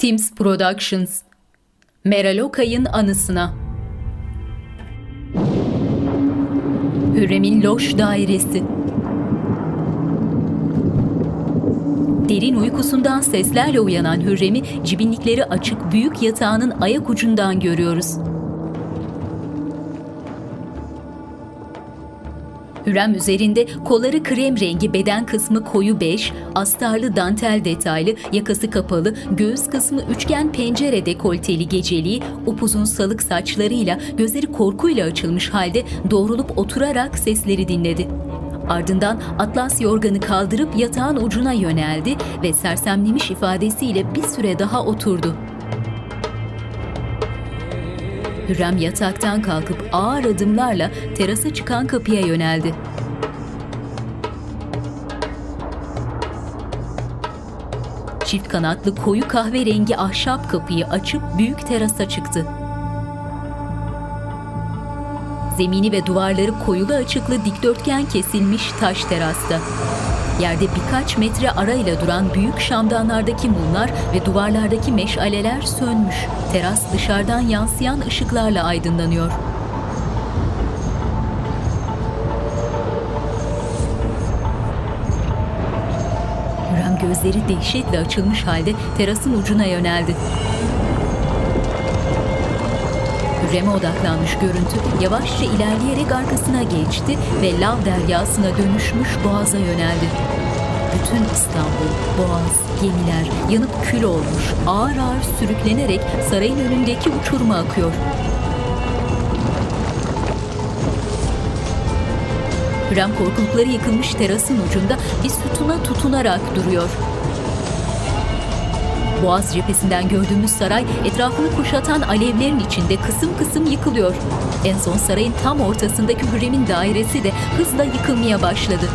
Teams Productions. Meral Okay'ın anısına. Hürrem'in loş dairesi. Derin uykusundan seslerle uyanan Hürrem'i cibinlikleri açık büyük yatağının ayak ucundan görüyoruz. Hürrem üzerinde kolları krem rengi beden kısmı koyu beş, astarlı dantel detaylı, yakası kapalı, göğüs kısmı üçgen pencere dekolteli geceliği, upuzun salık saçlarıyla gözleri korkuyla açılmış halde doğrulup oturarak sesleri dinledi. Ardından atlas yorganı kaldırıp yatağın ucuna yöneldi ve sersemlemiş ifadesiyle bir süre daha oturdu. Hürrem yataktan kalkıp ağır adımlarla terasa çıkan kapıya yöneldi. Çift kanatlı koyu kahverengi ahşap kapıyı açıp büyük terasa çıktı. Zemini ve duvarları koyulu açıklı dikdörtgen kesilmiş taş terasta. Yerde birkaç metre arayla duran büyük şamdanlardaki mumlar ve duvarlardaki meşaleler sönmüş. Teras dışarıdan yansıyan ışıklarla aydınlanıyor. Hürrem gözleri dehşetle açılmış halde terasın ucuna yöneldi. Hürrem'e odaklanmış görüntü yavaşça ilerleyerek arkasına geçti ve lav deryasına dönüşmüş boğaza yöneldi. Bütün İstanbul, boğaz, gemiler yanıp kül olmuş, ağır ağır sürüklenerek sarayın önündeki uçuruma akıyor. Hürrem korkulukları yıkılmış terasın ucunda bir sütuna tutunarak duruyor. Boğaz cephesinden gördüğümüz saray etrafını kuşatan alevlerin içinde kısım kısım yıkılıyor. En son sarayın tam ortasındaki Hürrem'in dairesi de hızla yıkılmaya başladı.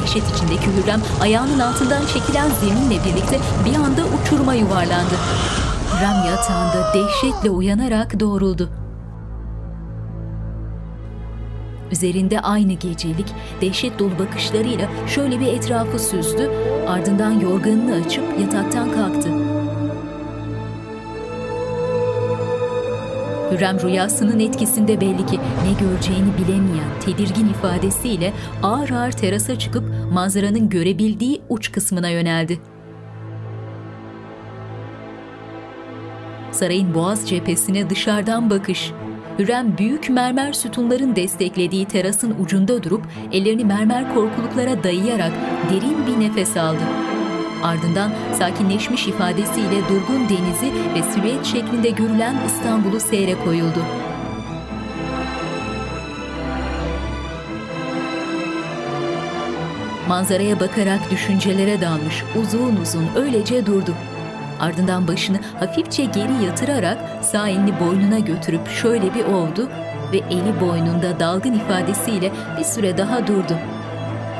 Dehşet içindeki Hürrem ayağının altından çekilen zeminle birlikte bir anda uçuruma yuvarlandı. Hürrem yatağında dehşetle uyanarak doğruldu. Üzerinde aynı gecelik, dehşet dolu bakışlarıyla şöyle bir etrafı süzdü, ardından yorganını açıp yataktan kalktı. Hürrem rüyasının etkisinde belli ki ne göreceğini bilemeyen, tedirgin ifadesiyle ağır ağır terasa çıkıp manzaranın görebildiği uç kısmına yöneldi. Sarayın boğaz cephesine dışarıdan bakış. Hürrem büyük mermer sütunların desteklediği terasın ucunda durup ellerini mermer korkuluklara dayayarak derin bir nefes aldı. Ardından sakinleşmiş ifadesiyle durgun denizi ve silüet şeklinde görülen İstanbul'u seyre koyuldu. Manzaraya bakarak düşüncelere dalmış uzun uzun öylece durdu. Ardından başını hafifçe geri yatırarak sağ elini boynuna götürüp şöyle bir oldu ve eli boynunda dalgın ifadesiyle bir süre daha durdu.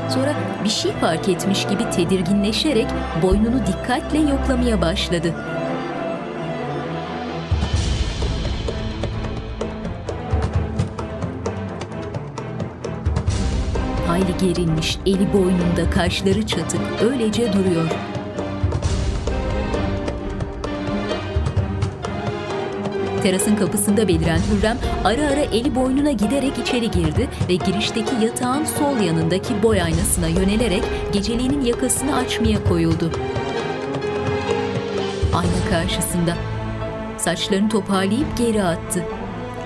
Sonra bir şey fark etmiş gibi tedirginleşerek boynunu dikkatle yoklamaya başladı. Hayli gerilmiş, eli boynunda, kaşları çatık, öylece duruyor. Terasın kapısında beliren Hürrem ara ara eli boynuna giderek içeri girdi ve girişteki yatağın sol yanındaki boy aynasına yönelerek geceliğinin yakasını açmaya koyuldu. Ayna karşısında. Saçlarını toparlayıp geri attı.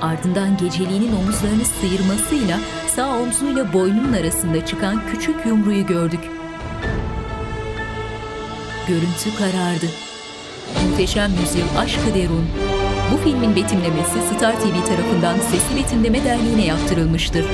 Ardından geceliğinin omuzlarını sıyırmasıyla sağ omzuyla boynunun arasında çıkan küçük yumruyu gördük. Görüntü karardı. Muhteşem yüzyıl Aşkı Derun bu filmin betimlemesi Star TV tarafından Sesli Betimleme Derneği'ne yaptırılmıştır.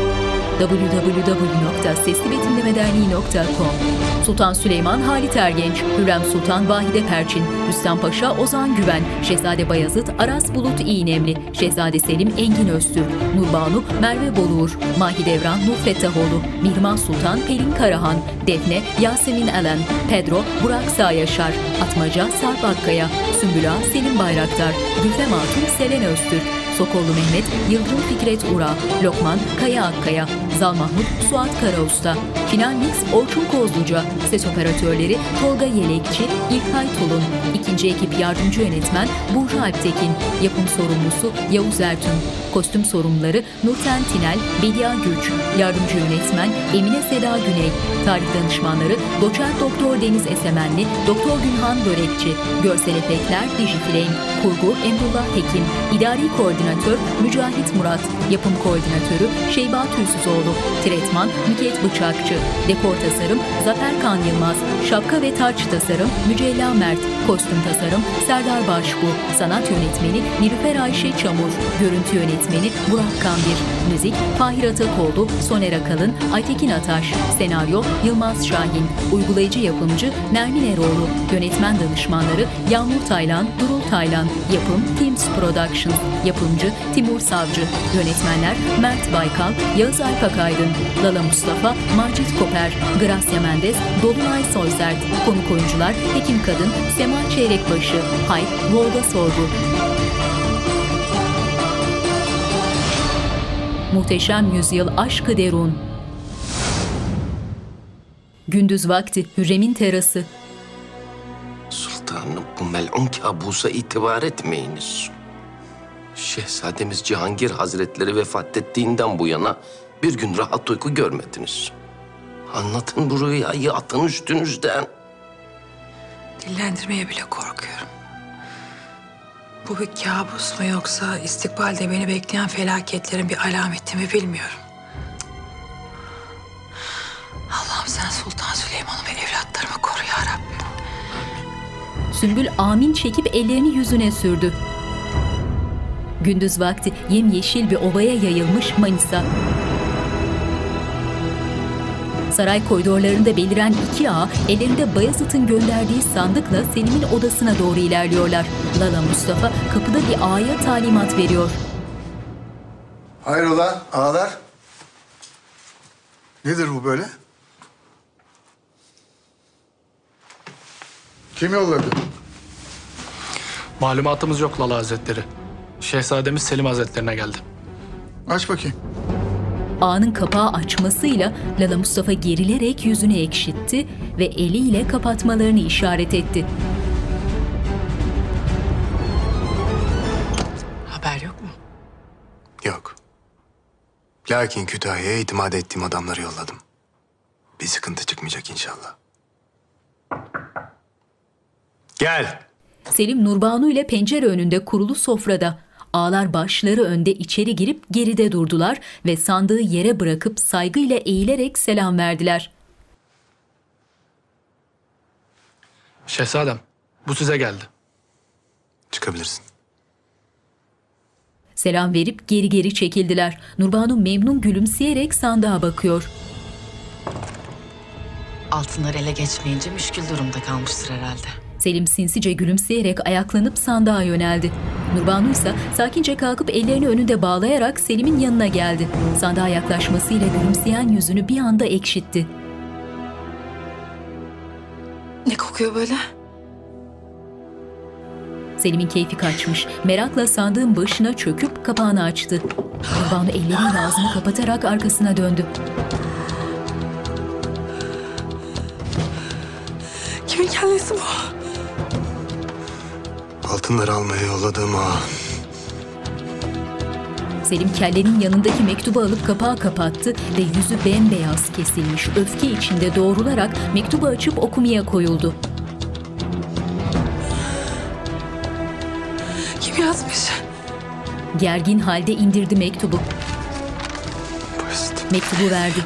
www.seslibetimlemederneği.com Sultan Süleyman Halit Ergenç, Hürrem Sultan Vahide Perçin, Rüstem Paşa Ozan Güven, Şehzade Bayazıt Aras Bulut İğnemli, Şehzade Selim Engin Öztürk, Nurbanu Merve Boluğur, Mahidevran Nur Fettahoğlu, Mihrimah Sultan Pelin Karahan, Defne Yasemin Elen, Pedro Burak Sağyaşar, Atmaca Sarp Akkaya, Sümbüla Selim Bayraktar, Gülfem Hatun Selen Öztürk, Sokollu Mehmet, Yıldırım Fikret Ura, Lokman Kaya Akkaya, Zal Mahmut Suat Karausta, Final Mix Orçun Kozluca, ses operatörleri Tolga Yelekçi, İlkay Tulun, ikinci ekip yardımcı yönetmen Burcu Alptekin, yapım sorumlusu Yavuz Ertün, kostüm sorumluları Nurten Tinel, Bedia Güç, yardımcı yönetmen Emine Seda Güney, tarih danışmanları Doçent Doktor Deniz Esemenli, Doktor Günhan Börekçi, görsel efektler Dijifilm, kurgu Emrullah Hekim, idari koordinatör Mücahit Murat, yapım koordinatörü Şeyba Tülsüzoğlu, tretman Nüket Bıçakçı, dekor tasarım Zafer Kan Yılmaz, şapka ve taç tasarım Mücella Mert, kostüm tasarım Serdar Başbu, sanat yönetmeni Nilüfer Ayşe Çamur, görüntü yönetmeni Burak Kambir, müzik Fahir Atakoğlu, Soner Akalın, Aytekin Ataş, senaryo Yılmaz Şahin, uygulayıcı yapımcı Nermin Eroğlu, yönetmen danışmanları Yağmur Taylan, Durul Taylan, yapım Teams Production, yapımcı Timur Savcı, yönetmenler Mert Baykal, Yağız Alpakaydın, Lala Mustafa, Macit Koper, Gracia Mendes, Dolunay Soysert, konuk oyuncular Hekim Kadın, Sema Çeyrekbaşı, Hayp, Volga Sorgu. Muhteşem Yüzyıl Aşkı Derun Gündüz vakti Hürrem'in terası Sultanım bu melun kabusa itibar etmeyiniz. Şehzademiz Cihangir Hazretleri vefat ettiğinden bu yana bir gün rahat uyku görmediniz. Anlatın bu rüyayı atın üstünüzden. Dillendirmeye bile korkuyorum. Bu bir kabus mu yoksa istikbalde beni bekleyen felaketlerin bir alameti mi bilmiyorum. Allah'ım sen Sultan Süleyman'ı ve evlatlarımı koru ya. Sümbül amin çekip ellerini yüzüne sürdü. Gündüz vakti yemyeşil bir ovaya yayılmış Manisa. Saray koridorlarında beliren iki ağa ellerinde Bayezid'in gönderdiği sandıkla Selim'in odasına doğru ilerliyorlar. Lala Mustafa kapıda bir ağaya talimat veriyor. Hayrola ağalar? Nedir bu böyle? Kim yolladı? Malumatımız yok Lala Hazretleri. Şehzademiz Selim Hazretlerine geldi. Aç bakayım. Ağanın kapağı açmasıyla Lala Mustafa gerilerek yüzünü ekşitti ve eliyle kapatmalarını işaret etti. Haber yok mu? Yok. Lakin Kütahya'ya itimat ettiğim adamları yolladım. Bir sıkıntı çıkmayacak inşallah. Gel. Selim Nurbanu ile pencere önünde kurulu sofrada. Ağlar başları önde içeri girip geride durdular ve sandığı yere bırakıp saygıyla eğilerek selam verdiler. Şehzadem, bu size geldi. Çıkabilirsin. Selam verip geri geri çekildiler. Nurbanu memnun gülümseyerek sandığa bakıyor. Altınlar ele geçmeyince müşkül durumda kalmıştır herhalde. Selim sinsice gülümseyerek ayaklanıp sandığa yöneldi. Nurbanu ise sakince kalkıp ellerini önünde bağlayarak Selim'in yanına geldi. Sandığa yaklaşmasıyla gülümseyen yüzünü bir anda ekşitti. Ne kokuyor böyle? Selim'in keyfi kaçmış. Merakla sandığın başına çöküp kapağını açtı. Nurbanu elleriyle ağzını kapatarak arkasına döndü. Kimin kellesi bu? Altınları almaya yolladığım ağa. Selim kellenin yanındaki mektubu alıp kapağı kapattı ve yüzü bembeyaz kesilmiş. Öfke içinde doğrularak mektubu açıp okumaya koyuldu. Kim yazmış? Gergin halde indirdi mektubu. Basit. Mektubu verdi.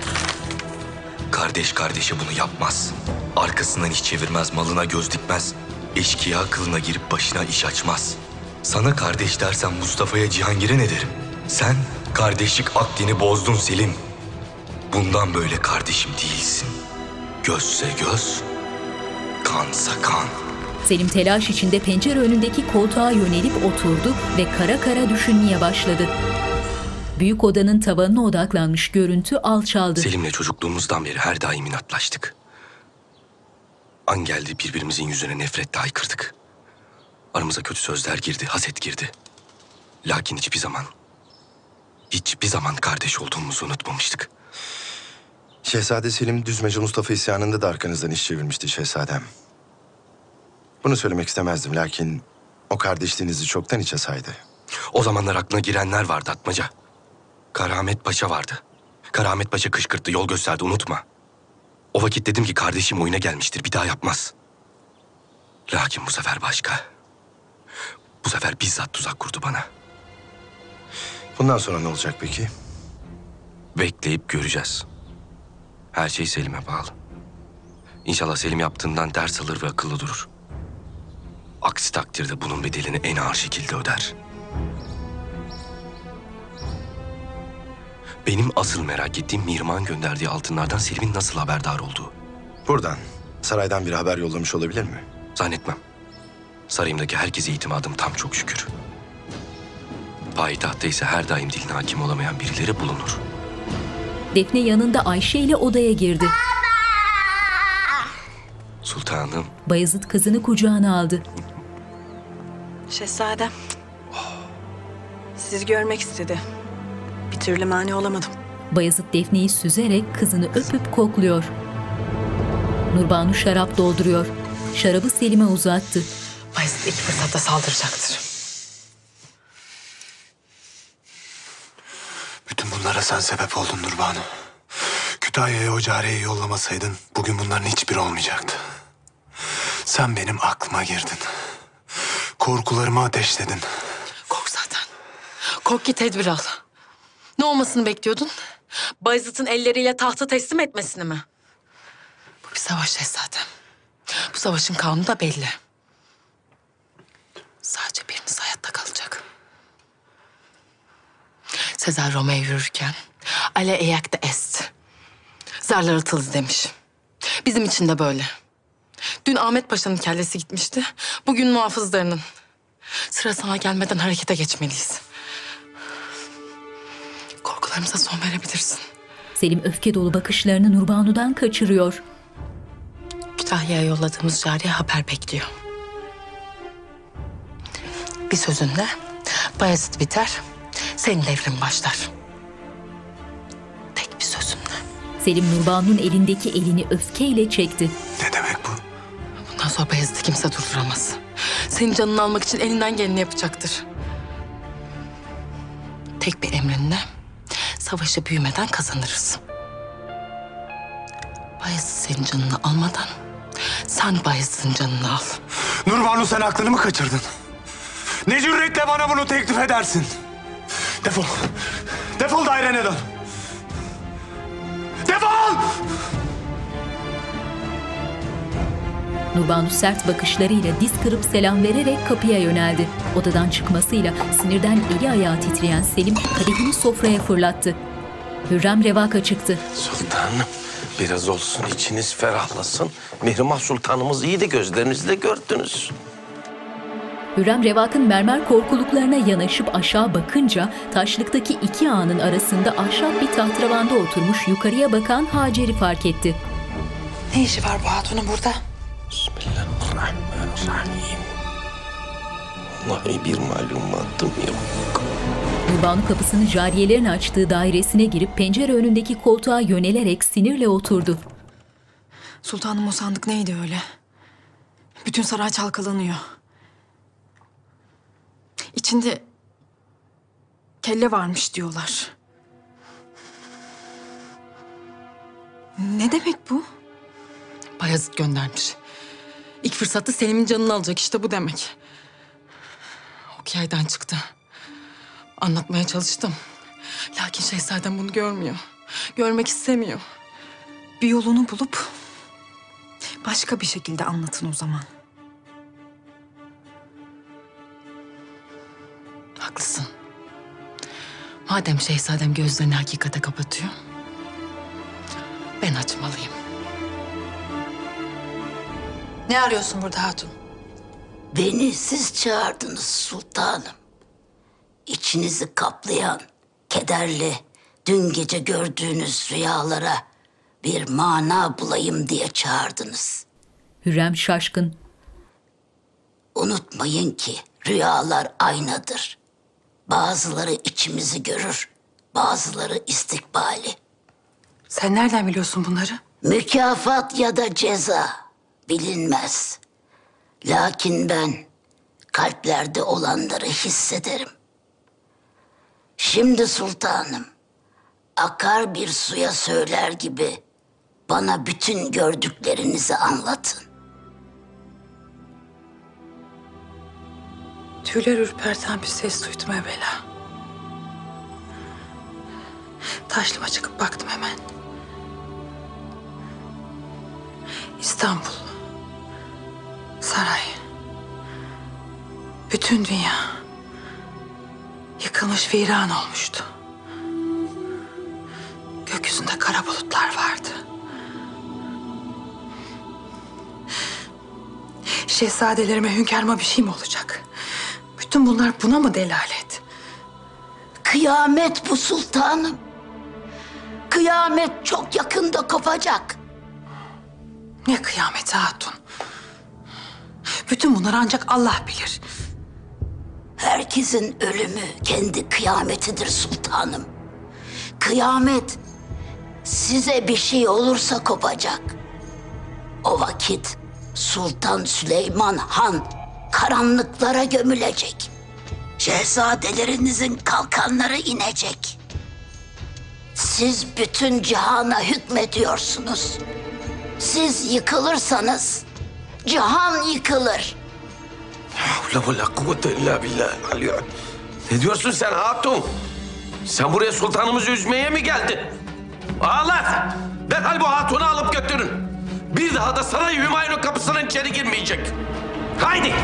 Kardeş kardeşe bunu yapmaz. Arkasından hiç çevirmez, malına göz dikmez. Eşkıya kılına girip başına iş açmaz. Sana kardeş dersen Mustafa'ya Cihangir'e ne derim? Sen kardeşlik akdini bozdun Selim. Bundan böyle kardeşim değilsin. Gözse göz, kansa kan. Selim telaş içinde pencere önündeki koltuğa yönelip oturdu ve kara kara düşünmeye başladı. Büyük odanın tavanına odaklanmış görüntü alçaldı. Selim'le çocukluğumuzdan beri her daim inatlaştık. An geldi birbirimizin yüzüne nefretle haykırdık. Aramıza kötü sözler girdi, haset girdi. Lakin hiçbir zaman, hiçbir zaman kardeş olduğumuzu unutmamıştık. Şehzade Selim Düzmece Mustafa isyanında da arkanızdan iş çevirmişti şehzadem. Bunu söylemek istemezdim lakin o kardeşliğinizi çoktan içe saydı. O zamanlar aklına girenler vardı Atmaca. Karamet Paşa vardı. Karamet Paşa kışkırttı, yol gösterdi, unutma. O vakit dedim ki kardeşim oyuna gelmiştir, bir daha yapmaz. Lakin bu sefer başka. Bu sefer bizzat tuzak kurdu bana. Bundan sonra ne olacak peki? Bekleyip göreceğiz. Her şey Selim'e bağlı. İnşallah Selim yaptığından ders alır ve akıllı durur. Aksi takdirde bunun bedelini en ağır şekilde öder. Benim asıl merak ettiğim Mirman gönderdiği altınlardan Selim'in nasıl haberdar olduğu. Buradan, saraydan bir haber yollamış olabilir mi? Zannetmem. Sarayımdaki herkese itimadım tam çok şükür. Payitahtta ise her daim diline hakim olamayan birileri bulunur. Defne yanında Ayşe ile odaya girdi. Sultanım, Bayezid kızını kucağına aldı. Şehzadem. Sizi görmek istedi. Bir türlü mani olamadım. Bayezid Defne'yi süzerek kızını öpüp kokluyor. Nurbanu şarap dolduruyor. Şarabı Selim'e uzattı. Bayezid ilk fırsatta saldıracaktır. Bütün bunlara sen sebep oldun Nurbanu. Kütahya'ya o cariyeyi yollamasaydın bugün bunların hiçbiri olmayacaktı. Sen benim aklıma girdin. Korkularımı ateşledin. Kork zaten. Kork ki tedbir al. Ne olmasını bekliyordun? Bayezid'in elleriyle tahtı teslim etmesini mi? Bu bir savaş şehzadem. Bu savaşın kanunu da belli. Sadece biriniz hayatta kalacak. Sezar Roma'ya yürürken Ale eyakta est. Zarlar atıldı demiş. Bizim için de böyle. Dün Ahmet Paşa'nın kellesi gitmişti. Bugün muhafızlarının. Sıra sana gelmeden harekete geçmeliyiz. Korkularımıza son verebilirsin. Selim öfke dolu bakışlarını Nurbanu'dan kaçırıyor. Kütahya'ya yolladığımız cariye haber bekliyor. Bir sözünle Bayezid biter, senin devrin başlar. Tek bir sözümle. Selim Nurbanu'nun elindeki elini öfkeyle çekti. Ne demek bu? Bundan sonra Bayezid'i kimse durduramaz. Senin canını almak için elinden geleni yapacaktır. Tek bir emrinle savaşı büyümeden kazanırız. Bayezid senin canını almadan sen Bayezid'in canını al. Nurbanu sen aklını mı kaçırdın? Ne cüretle bana bunu teklif edersin? Defol. Defol dairene dön. Defol! Nurbanu sert bakışlarıyla diz kırıp selam vererek kapıya yöneldi. Odadan çıkmasıyla sinirden eli ayağı titreyen Selim kadehini sofraya fırlattı. Hürrem revaka çıktı. Sultanım biraz olsun içiniz ferahlasın. Mihrimah Sultanımız iyi de gözlerinizle gördünüz. Hürrem Revak'ın mermer korkuluklarına yanaşıp aşağı bakınca taşlıktaki iki ağanın arasında ahşap bir tahtravanda oturmuş yukarıya bakan Hacer'i fark etti. Ne işi var bu hatunun burada? Bismillahirrahmanirrahim. Vallahi bir malumatım yok. Nurbanu kapısını cariyelerin açtığı dairesine girip pencere önündeki koltuğa yönelerek sinirle oturdu. Sultanım o sandık neydi öyle? Bütün saray çalkalanıyor. İçinde kelle varmış diyorlar. Ne demek bu? Bayezid göndermiş. İlk fırsatta Selim'in canını alacak işte bu demek. Ok yaydan çıktı. Anlatmaya çalıştım. Lakin şehzadem bunu görmüyor. Görmek istemiyor. Bir yolunu bulup başka bir şekilde anlatın o zaman. Haklısın. Madem şehzadem gözlerini hakikate kapatıyor... ...ben açmalıyım. Ne arıyorsun burada hatun? Beni siz çağırdınız sultanım. İçinizi kaplayan, kederli, dün gece gördüğünüz rüyalara bir mana bulayım diye çağırdınız. Hürrem şaşkın. Unutmayın ki rüyalar aynadır. Bazıları içimizi görür, bazıları istikbali. Sen nereden biliyorsun bunları? Mükafat ya da ceza bilinmez. Lakin ben kalplerde olanları hissederim. Şimdi sultanım, akar bir suya söyler gibi bana bütün gördüklerinizi anlatın. Tüyler ürperten bir ses duydum evvela. Taşlıma çıkıp baktım hemen. İstanbul. Saray. Bütün dünya. Yıkılmış viran olmuştu. Gökyüzünde kara bulutlar vardı. Şehzadelerime, hünkârıma bir şey mi olacak? Bütün bunlar buna mı delalet? Kıyamet bu sultanım. Kıyamet çok yakında kopacak. Ne kıyameti hatun? Bütün bunları ancak Allah bilir. Herkesin ölümü kendi kıyametidir sultanım. Kıyamet size bir şey olursa kopacak. O vakit Sultan Süleyman Han karanlıklara gömülecek. Şehzadelerinizin kalkanları inecek. Siz bütün cihana hükmediyorsunuz. Siz yıkılırsanız cihan yıkılır. La ve la kuvvete illa billah. Aliyo. Ne diyorsun sen hatun? Sen buraya sultanımızı üzmeye mi geldin? Ağlar! Derhal bu hatunu alıp götürün. Bir daha da saray Hümayun'un kapısının içeri girmeyecek. Haydi!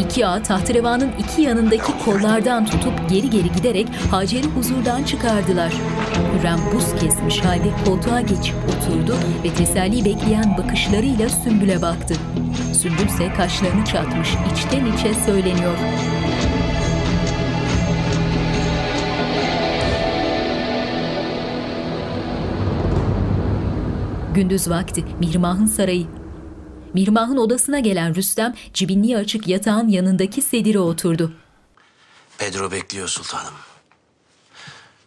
İki ağa tahterevanın iki yanındaki kollardan tutup geri geri giderek Hacer'i huzurdan çıkardılar. Hürrem buz kesmiş halde koltuğa geçip oturdu ve teselli bekleyen bakışlarıyla Sümbül'e baktı. Sümbül ise kaşlarını çatmış içten içe söyleniyor. Gündüz vakti Mihrimah'ın sarayı. Mihrimah'ın odasına gelen Rüstem cibinliği açık yatağın yanındaki sedire oturdu. Pedro bekliyor sultanım.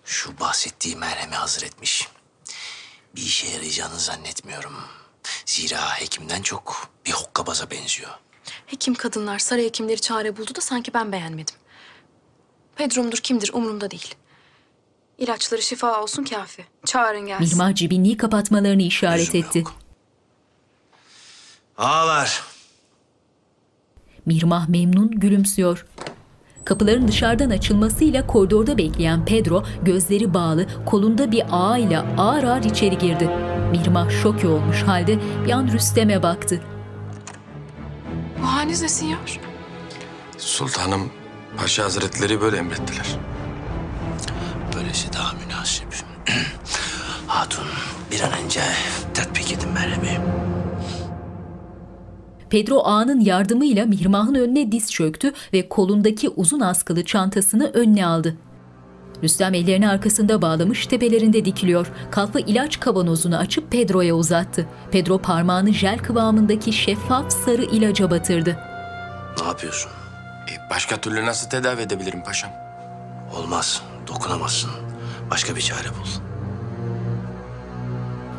Şu bahsettiği merhemi hazır etmiş. Bir işe yarayacağını zannetmiyorum. Zira hekimden çok bir hokkabaza benziyor. Hekim kadınlar saray hekimleri çare buldu da sanki ben beğenmedim. Pedro'mdur kimdir umurumda değil. İlaçları şifa olsun kafi. Çağırın gelsin. Mihrimah cibinliği kapatmalarını işaret etti. Ağlar. Mihrimah memnun gülümsüyor. Kapıların dışarıdan açılmasıyla koridorda bekleyen Pedro gözleri bağlı kolunda bir ağ ile ağır ağır içeri girdi. Mihrimah şoke olmuş halde bir an Rüstem'e baktı. Bu haliniz ne sinyor? Sultanım, Paşa Hazretleri böyle emrettiler. Böylesi daha münasip. Hatun bir an önce tatbik edin merhemi. Pedro ağanın yardımıyla Mihrimah'ın önüne diz çöktü ve kolundaki uzun askılı çantasını önüne aldı. Rüstem ellerini arkasında bağlamış tepelerinde dikiliyor. Kalfa ilaç kavanozunu açıp Pedro'ya uzattı. Pedro parmağını jel kıvamındaki şeffaf sarı ilaca batırdı. Ne yapıyorsun? E, başka türlü nasıl tedavi edebilirim paşam? Olmaz. Dokunamazsın. Başka bir çare bul.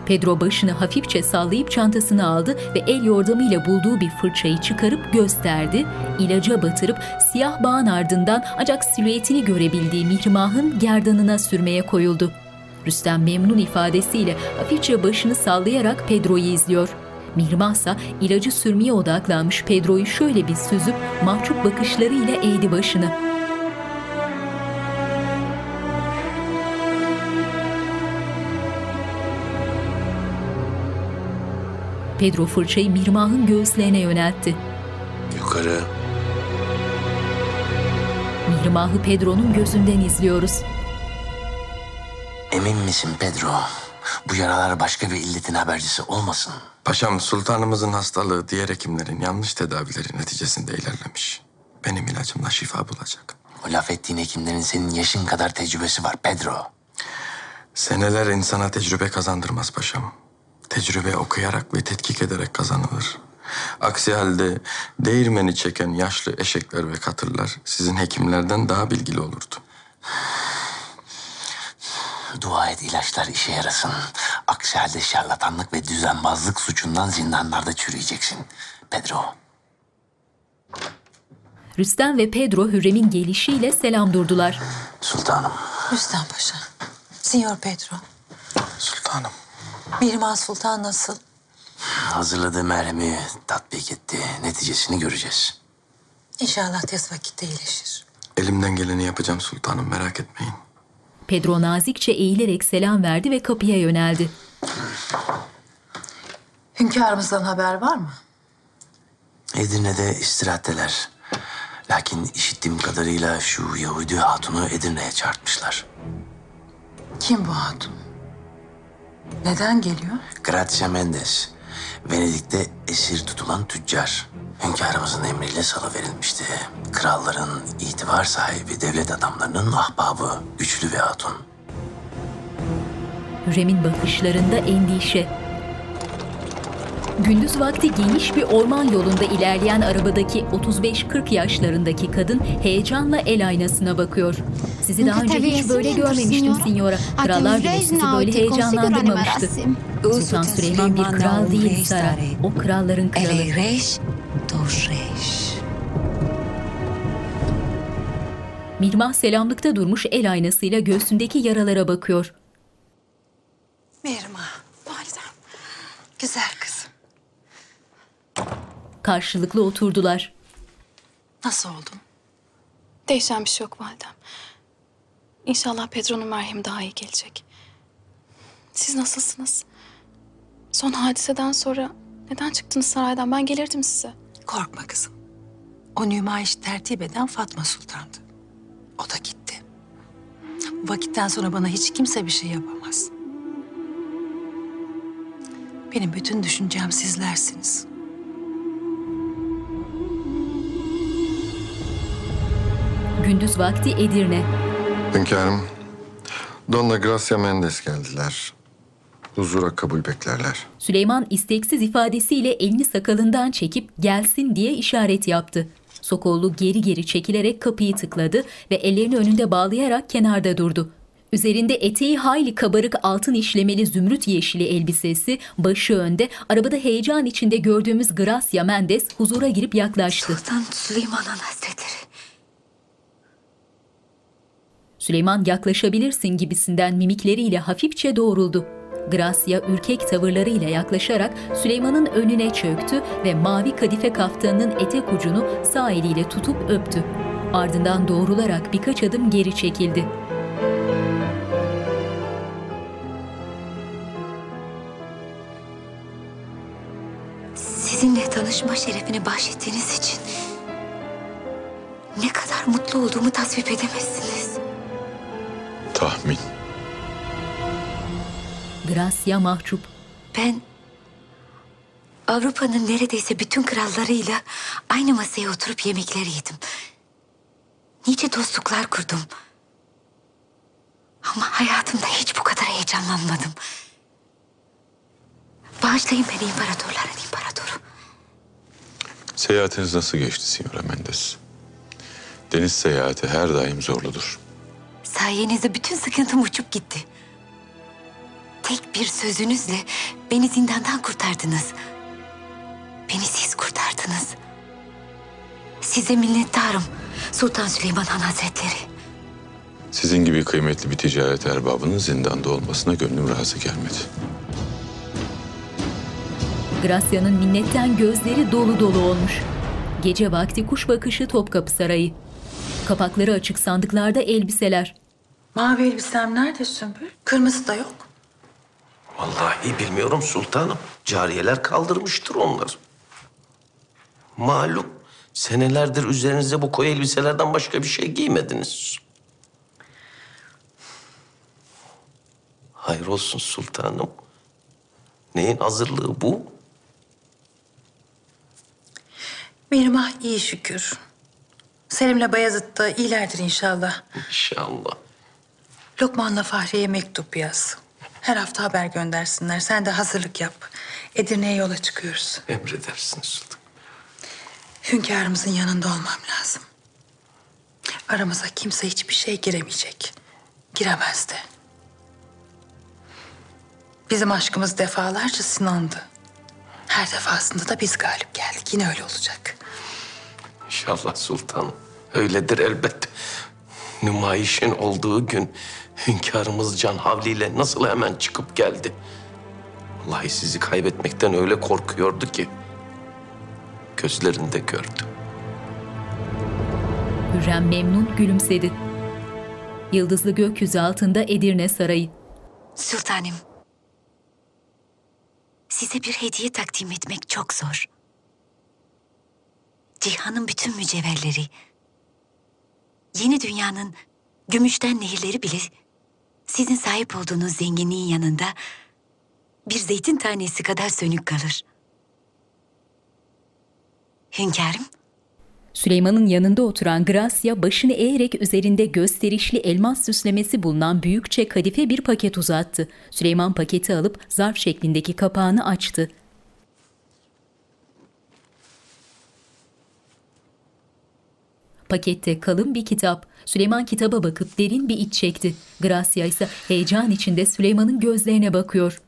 Pedro başını hafifçe sallayıp çantasını aldı ve el yordamıyla bulduğu bir fırçayı çıkarıp gösterdi. İlaca batırıp siyah bağın ardından ancak silüetini görebildiği Mihrimah'ın gerdanına sürmeye koyuldu. Rüstem memnun ifadesiyle hafifçe başını sallayarak Pedro'yu izliyor. Mihrimah ise ilacı sürmeye odaklanmış Pedro'yu şöyle bir süzüp mahcup bakışlarıyla eğdi başını. Pedro fırçayı Mihrimah'ın göğüslerine yöneltti. Yukarı. Mihrimah'ı Pedro'nun gözünden izliyoruz. Emin misin Pedro? Bu yaralar başka bir illetin habercisi olmasın. Paşam, sultanımızın hastalığı diğer hekimlerin yanlış tedavileri neticesinde ilerlemiş. Benim ilacımla şifa bulacak. O laf ettiğin hekimlerin senin yaşın kadar tecrübesi var Pedro. Seneler insana tecrübe kazandırmaz paşam. Tecrübe okuyarak ve tetkik ederek kazanılır. Aksi halde değirmeni çeken yaşlı eşekler ve katırlar sizin hekimlerden daha bilgili olurdu. Dua et ilaçlar işe yarasın. Aksi halde şarlatanlık ve düzenbazlık suçundan zindanlarda çürüyeceksin. Pedro. Rüstem ve Pedro Hürrem'in gelişiyle selam durdular. Sultanım. Rüstem Paşa. Sinyor Pedro. Sultanım. Mihrimah Sultan nasıl? Hazırladığı merhemi tatbik etti. Neticesini göreceğiz. İnşallah tez vakitte iyileşir. Elimden geleni yapacağım sultanım merak etmeyin. Pedro nazikçe eğilerek selam verdi ve kapıya yöneldi. Hünkârımızdan haber var mı? Edirne'de istirahatteler. Lakin işittiğim kadarıyla şu Yahudi hatunu Edirne'ye çağırtmışlar. Kim bu hatun? Neden geliyor? Grazia Mendes. Venedik'te esir tutulan tüccar. Hünkârımızın emriyle salıverilmişti. Kralların itibar sahibi devlet adamlarının ahbabı, güçlü ve hatun. Hürrem'in bakışlarında endişe. Gündüz vakti geniş bir orman yolunda ilerleyen arabadaki 35-40 yaşlarındaki kadın heyecanla el aynasına bakıyor. Sizi daha önce hiç böyle görmemiştim signora. Krallar bile sizi böyle heyecanlandırmamıştı. Sultan Süleyman bir kral değil Sara. O kralların kralı. Mirmah selamlıkta durmuş el aynasıyla göğsündeki yaralara bakıyor. Mihrimah. Validem. Güzel. Karşılıklı oturdular. Nasıl oldun? Değişen bir şey yok validem. İnşallah Pedro'nun merhemi daha iyi gelecek. Siz nasılsınız? Son hadiseden sonra neden çıktınız saraydan? Ben gelirdim size. Korkma kızım. O nümayiş tertip eden Fatma Sultan'dı. O da gitti. Bu vakitten sonra bana hiç kimse bir şey yapamaz. Benim bütün düşüncem sizlersiniz. Gündüz vakti Edirne. Hünkârım, Donna Gracia Mendes geldiler. Huzura kabul beklerler. Süleyman isteksiz ifadesiyle elini sakalından çekip gelsin diye işaret yaptı. Sokollu geri geri çekilerek kapıyı tıkladı ve ellerini önünde bağlayarak kenarda durdu. Üzerinde eteği hayli kabarık altın işlemeli zümrüt yeşili elbisesi, başı önde, arabada heyecan içinde gördüğümüz Gracia Mendes huzura girip yaklaştı. Sultan Süleyman Han Hazretleri. Süleyman yaklaşabilirsin gibisinden mimikleriyle hafifçe doğruldu. Gracia ürkek tavırlarıyla yaklaşarak Süleyman'ın önüne çöktü ve mavi kadife kaftanının etek ucunu sağ eliyle tutup öptü. Ardından doğrularak birkaç adım geri çekildi. Sizinle tanışma şerefini bahşettiğiniz için ne kadar mutlu olduğumu tasvip edemezsiniz. Tahmin. Gracia mahcup. Ben Avrupa'nın neredeyse bütün krallarıyla aynı masaya oturup yemekler yedim. Nice dostluklar kurdum. Ama hayatımda hiç bu kadar heyecanlanmadım. Bağışlayın beni imparatorların imparatoru. Seyahatiniz nasıl geçti Signora Mendes? Deniz seyahati her daim zorludur. Sayenizde bütün sıkıntım uçup gitti. Tek bir sözünüzle beni zindandan kurtardınız. Beni siz kurtardınız. Size minnettarım Sultan Süleyman Han Hazretleri. Sizin gibi kıymetli bir ticaret erbabının zindanda olmasına gönlüm razı gelmedi. Gracia'nın minnetten gözleri dolu dolu olmuş. Gece vakti kuş bakışı Topkapı Sarayı. Kapakları açık sandıklarda elbiseler. Mavi elbisem nerede Sümbül? Kırmızı da yok. Vallahi bilmiyorum sultanım. Cariyeler kaldırmıştır onları. Malum senelerdir üzerinize bu koyu elbiselerden başka bir şey giymediniz. Hayır olsun sultanım. Neyin hazırlığı bu? Mihrimah iyi şükür. Selim'le Bayezid da iyilerdir inşallah. İnşallah. Lokman'la Fahriye'ye mektup yaz. Her hafta haber göndersinler. Sen de hazırlık yap. Edirne'ye yola çıkıyoruz. Emredersiniz sultanım. Hünkârımızın yanında olmam lazım. Aramıza kimse hiçbir şey giremeyecek. Giremez de. Bizim aşkımız defalarca sınandı. Her defasında da biz galip geldik. Yine öyle olacak. İnşallah sultanım. Öyledir elbet. Nümayişin olduğu gün hünkârımız can havliyle nasıl hemen çıkıp geldi. Vallahi sizi kaybetmekten öyle korkuyordu ki. Gözlerinde gördüm. Hürrem memnun gülümsedi. Yıldızlı gökyüzü altında Edirne Sarayı. Sultanım. Size bir hediye takdim etmek çok zor. Cihanın bütün mücevherleri, yeni dünyanın gümüşten nehirleri bile sizin sahip olduğunuz zenginliğin yanında bir zeytin tanesi kadar sönük kalır. Hünkârım, Süleyman'ın yanında oturan Gracia başını eğerek üzerinde gösterişli elmas süslemesi bulunan büyükçe kadife bir paket uzattı. Süleyman paketi alıp zarf şeklindeki kapağını açtı. Pakette kalın bir kitap. Süleyman kitaba bakıp derin bir iç çekti. Gracia ise heyecan içinde Süleyman'ın gözlerine bakıyor.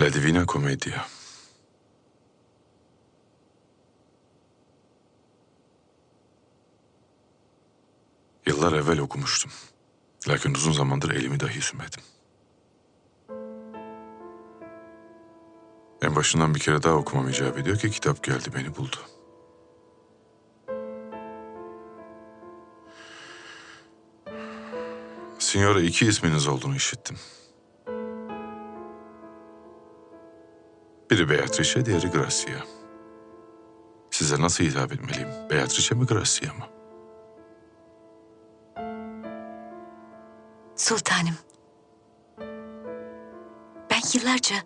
La Divina Commedia. Yıllar evvel okumuştum. Lakin uzun zamandır elimi dahi sürmedim. En başından bir kere daha okumam icap ediyor ki kitap geldi beni buldu. Signora iki isminiz olduğunu işittim. Biri Beatrice, diğeri Gracia. Size nasıl hitap etmeliyim? Beatrice mi, Gracia mı? sultanım. Ben yıllarca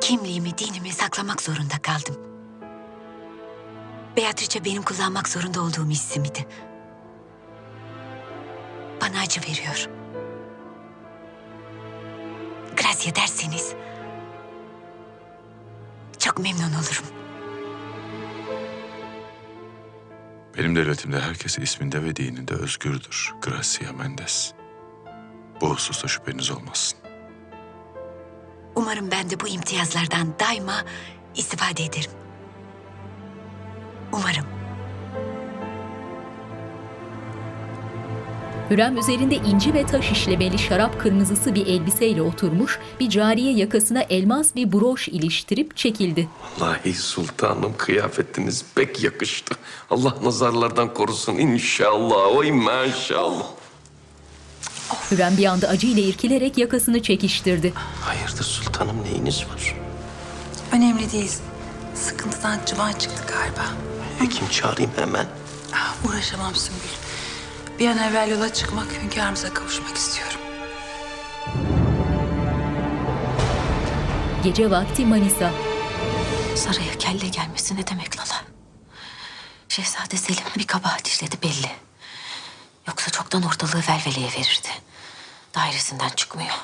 kimliğimi, dinimi saklamak zorunda kaldım. Beatrice benim kullanmak zorunda olduğum isimdi. Bana acı veriyor. Gracia derseniz çok memnun olurum. Benim devletimde herkes isminde ve dininde özgürdür. Gracia Mendes. Bu hususta şüpheniz olmasın. Umarım ben de bu imtiyazlardan daima istifade ederim. Umarım. Hürrem üzerinde inci ve taş işlemeli şarap kırmızısı bir elbiseyle oturmuş, bir cariye yakasına elmas bir broş iliştirip çekildi. Vallahi sultanım kıyafetiniz pek yakıştı. Allah nazarlardan korusun inşallah. Oy maşallah. Hürrem bir anda acıyla irkilerek yakasını çekiştirdi. Hayırdır sultanım neyiniz var? Önemli değil. Sıkıntıdan cıvan çıktı galiba. Hekim çağırayım hemen. Ah, uğraşamam Sümbül. Bir an evvel yola çıkmak, hünkârımıza kavuşmak istiyorum. Gece vakti Manisa. Saraya kelle gelmesi ne demek Lala? Şehzade Selim bir kabahat işledi belli. Yoksa çoktan ortalığı velveleye verirdi. Dairesinden çıkmıyor.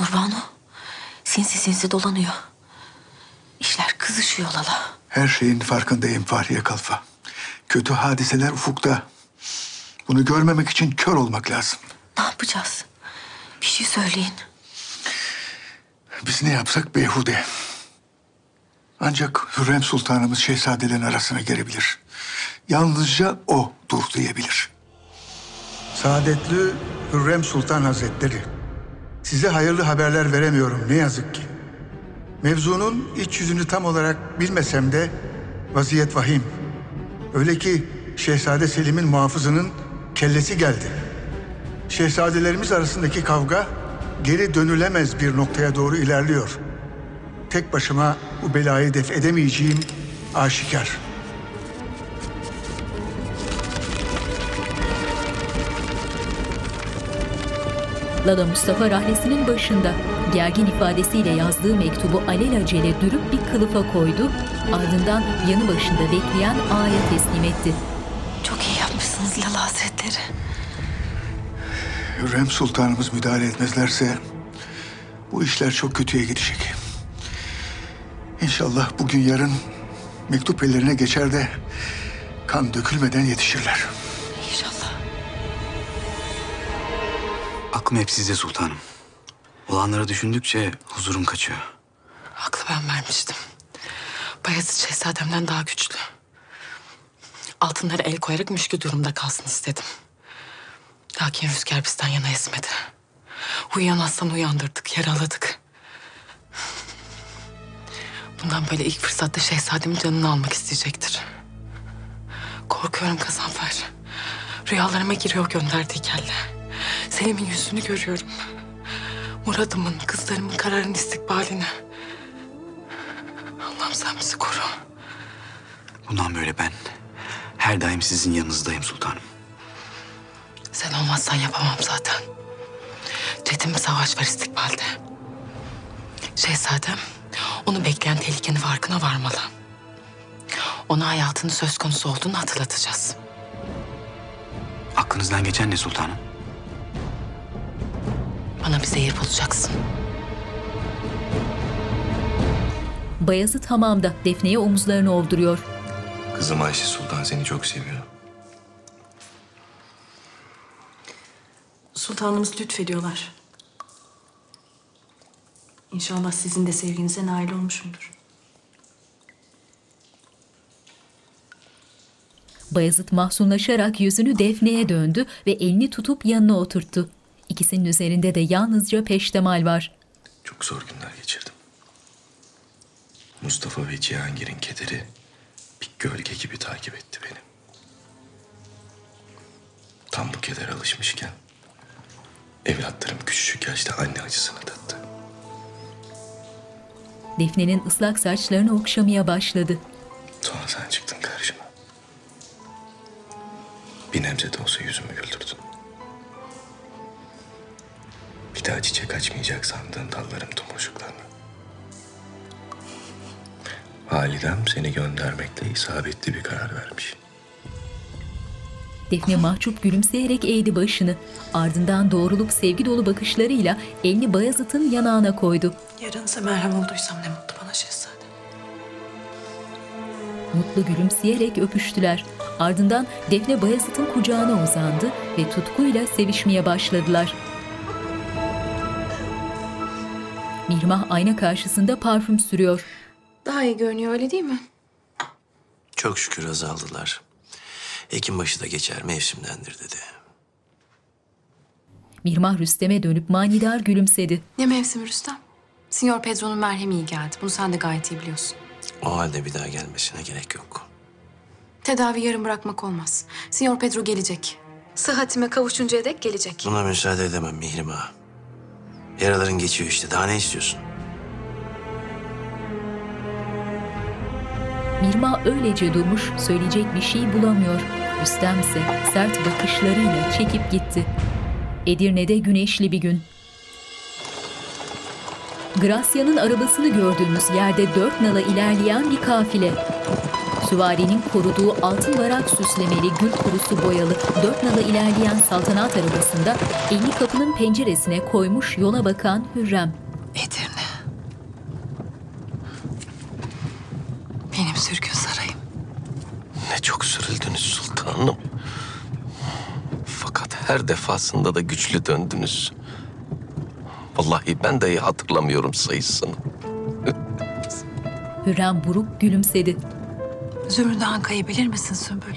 Nurbanu sinsi sinsi dolanıyor. İşler kızışıyor Lala. Her şeyin farkındayım Fahriye Kalfa. Kötü hadiseler ufukta. Bunu görmemek için kör olmak lazım. Ne yapacağız? Bir şey söyleyin. Biz ne yapsak beyhude. Ancak Hürrem Sultanımız şehzadelerin arasına girebilir. Yalnızca o dur diyebilir. Saadetli Hürrem Sultan Hazretleri. Size hayırlı haberler veremiyorum ne yazık ki. Mevzunun iç yüzünü tam olarak bilmesem de vaziyet vahim. Öyle ki Şehzade Selim'in muhafızının kellesi geldi. Şehzadelerimiz arasındaki kavga geri dönülemez bir noktaya doğru ilerliyor. Tek başıma bu belayı def edemeyeceğim aşikar. Lala Mustafa rahlesinin başında gergin ifadesiyle yazdığı mektubu alelacele dürüp bir kılıfa koydu. Ardından yanı başında bekleyen ağaya teslim etti. Çok iyi yapmışsınız Lala Hazretleri. Hürrem Sultanımız müdahale etmezlerse Bu işler çok kötüye gidecek. İnşallah bugün yarın mektup ellerine geçer de kan dökülmeden yetişirler. İnşallah. Aklım hep sizde sultanım. Olanları düşündükçe huzurum kaçıyor. Aklı ben vermiştim. Bayezid şehzademden daha güçlü. Altınları el koyarak müşkü durumda kalsın istedim. Lakin rüzgar bizden yana esmedi. Uyuyan aslanı uyandırdık, yaraladık. Bundan böyle ilk fırsatta şehzademin canını almak isteyecektir. Korkuyorum Gazanfer. Rüyalarıma giriyor gönderdiği kelle. Selim'in yüzünü görüyorum. Muradımın, kızlarımın kararın istikbalini. Allah'ım sen bizi koru. Bundan böyle ben her daim sizin yanınızdayım sultanım. Sen olmazsan yapamam zaten. Çetin bir savaş var istikbalde. Şehzadem onu bekleyen tehlikenin farkına varmalı. Ona hayatının söz konusu olduğunu hatırlatacağız. Aklınızdan geçen ne sultanım? Bana bir zehir bulacaksın. Bayazıt hamamda Defne'ye omuzlarını ovduruyor. Kızım Ayşe Sultan seni çok seviyor. Sultanımız lütfediyorlar. İnşallah sizin de sevginize nail olmuşumdur. Bayezid mahzunlaşarak yüzünü Defne'ye döndü ve elini tutup yanına oturttu. İkisinin üzerinde de yalnızca peştemal var. Çok zor günler geçirdim. Mustafa ve Cihangir'in kederi bir gölge gibi takip etti beni. Tam bu kedere alışmışken evlatlarım küçücük yaşta anne acısını tattı. Defne'nin ıslak saçlarını okşamaya başladı. Sonra sen çıktın karşıma. Bir nebze de olsa yüzümü güldürdün. Bir daha çiçek açmayacak sandığın dalların tomurcuklarını. Validem seni göndermekle isabetli bir karar vermiş. Defne mahcup gülümseyerek eğdi başını. Ardından doğruluk sevgi dolu bakışlarıyla elini Bayezid'in yanağına koydu. Yaranıza merhem olduysam ne mutlu bana şehzadem. Mutlu gülümseyerek öpüştüler. Ardından Defne Bayezid'in kucağına uzandı ve tutkuyla sevişmeye başladılar. Mirmah ayna karşısında parfüm sürüyor. Daha iyi görünüyor öyle değil mi? Çok şükür azaldılar. Ekimbaşı da geçer mevsimdendir dedi. Mirmah Rüstem'e dönüp manidar gülümsedi. Ne mevsimi Rüstem? Sinyor Pedro'nun merhemi iyi geldi. Bunu sen de gayet iyi biliyorsun. O halde bir daha gelmesine gerek yok. Tedavi yarım bırakmak olmaz. Sinyor Pedro gelecek. Sıhhatime kavuşuncaya dek gelecek. Buna müsaade edemem Mihrim Ağa. Yaraların geçiyor işte. Daha ne istiyorsun? Mirma öylece durmuş, söyleyecek bir şey bulamıyor. Rüstem ise sert bakışlarıyla çekip gitti. Edirne'de güneşli bir gün. Gracia'nın arabasını gördüğümüz yerde dört nala ilerleyen bir kafile. Süvarinin koruduğu altın varak süslemeli gül kurusu boyalı dört nala ilerleyen saltanat arabasında elini kapının penceresine koymuş yola bakan Hürrem. Edirne. Benim sürgün sarayım. Ne çok sürüldünüz sultanım. Fakat her defasında da güçlü döndünüz. Vallahi ben de iyi hatırlamıyorum sayısını. Hürrem buruk gülümsedi. Zümrüt Anka'yı bilir misin Sümbül?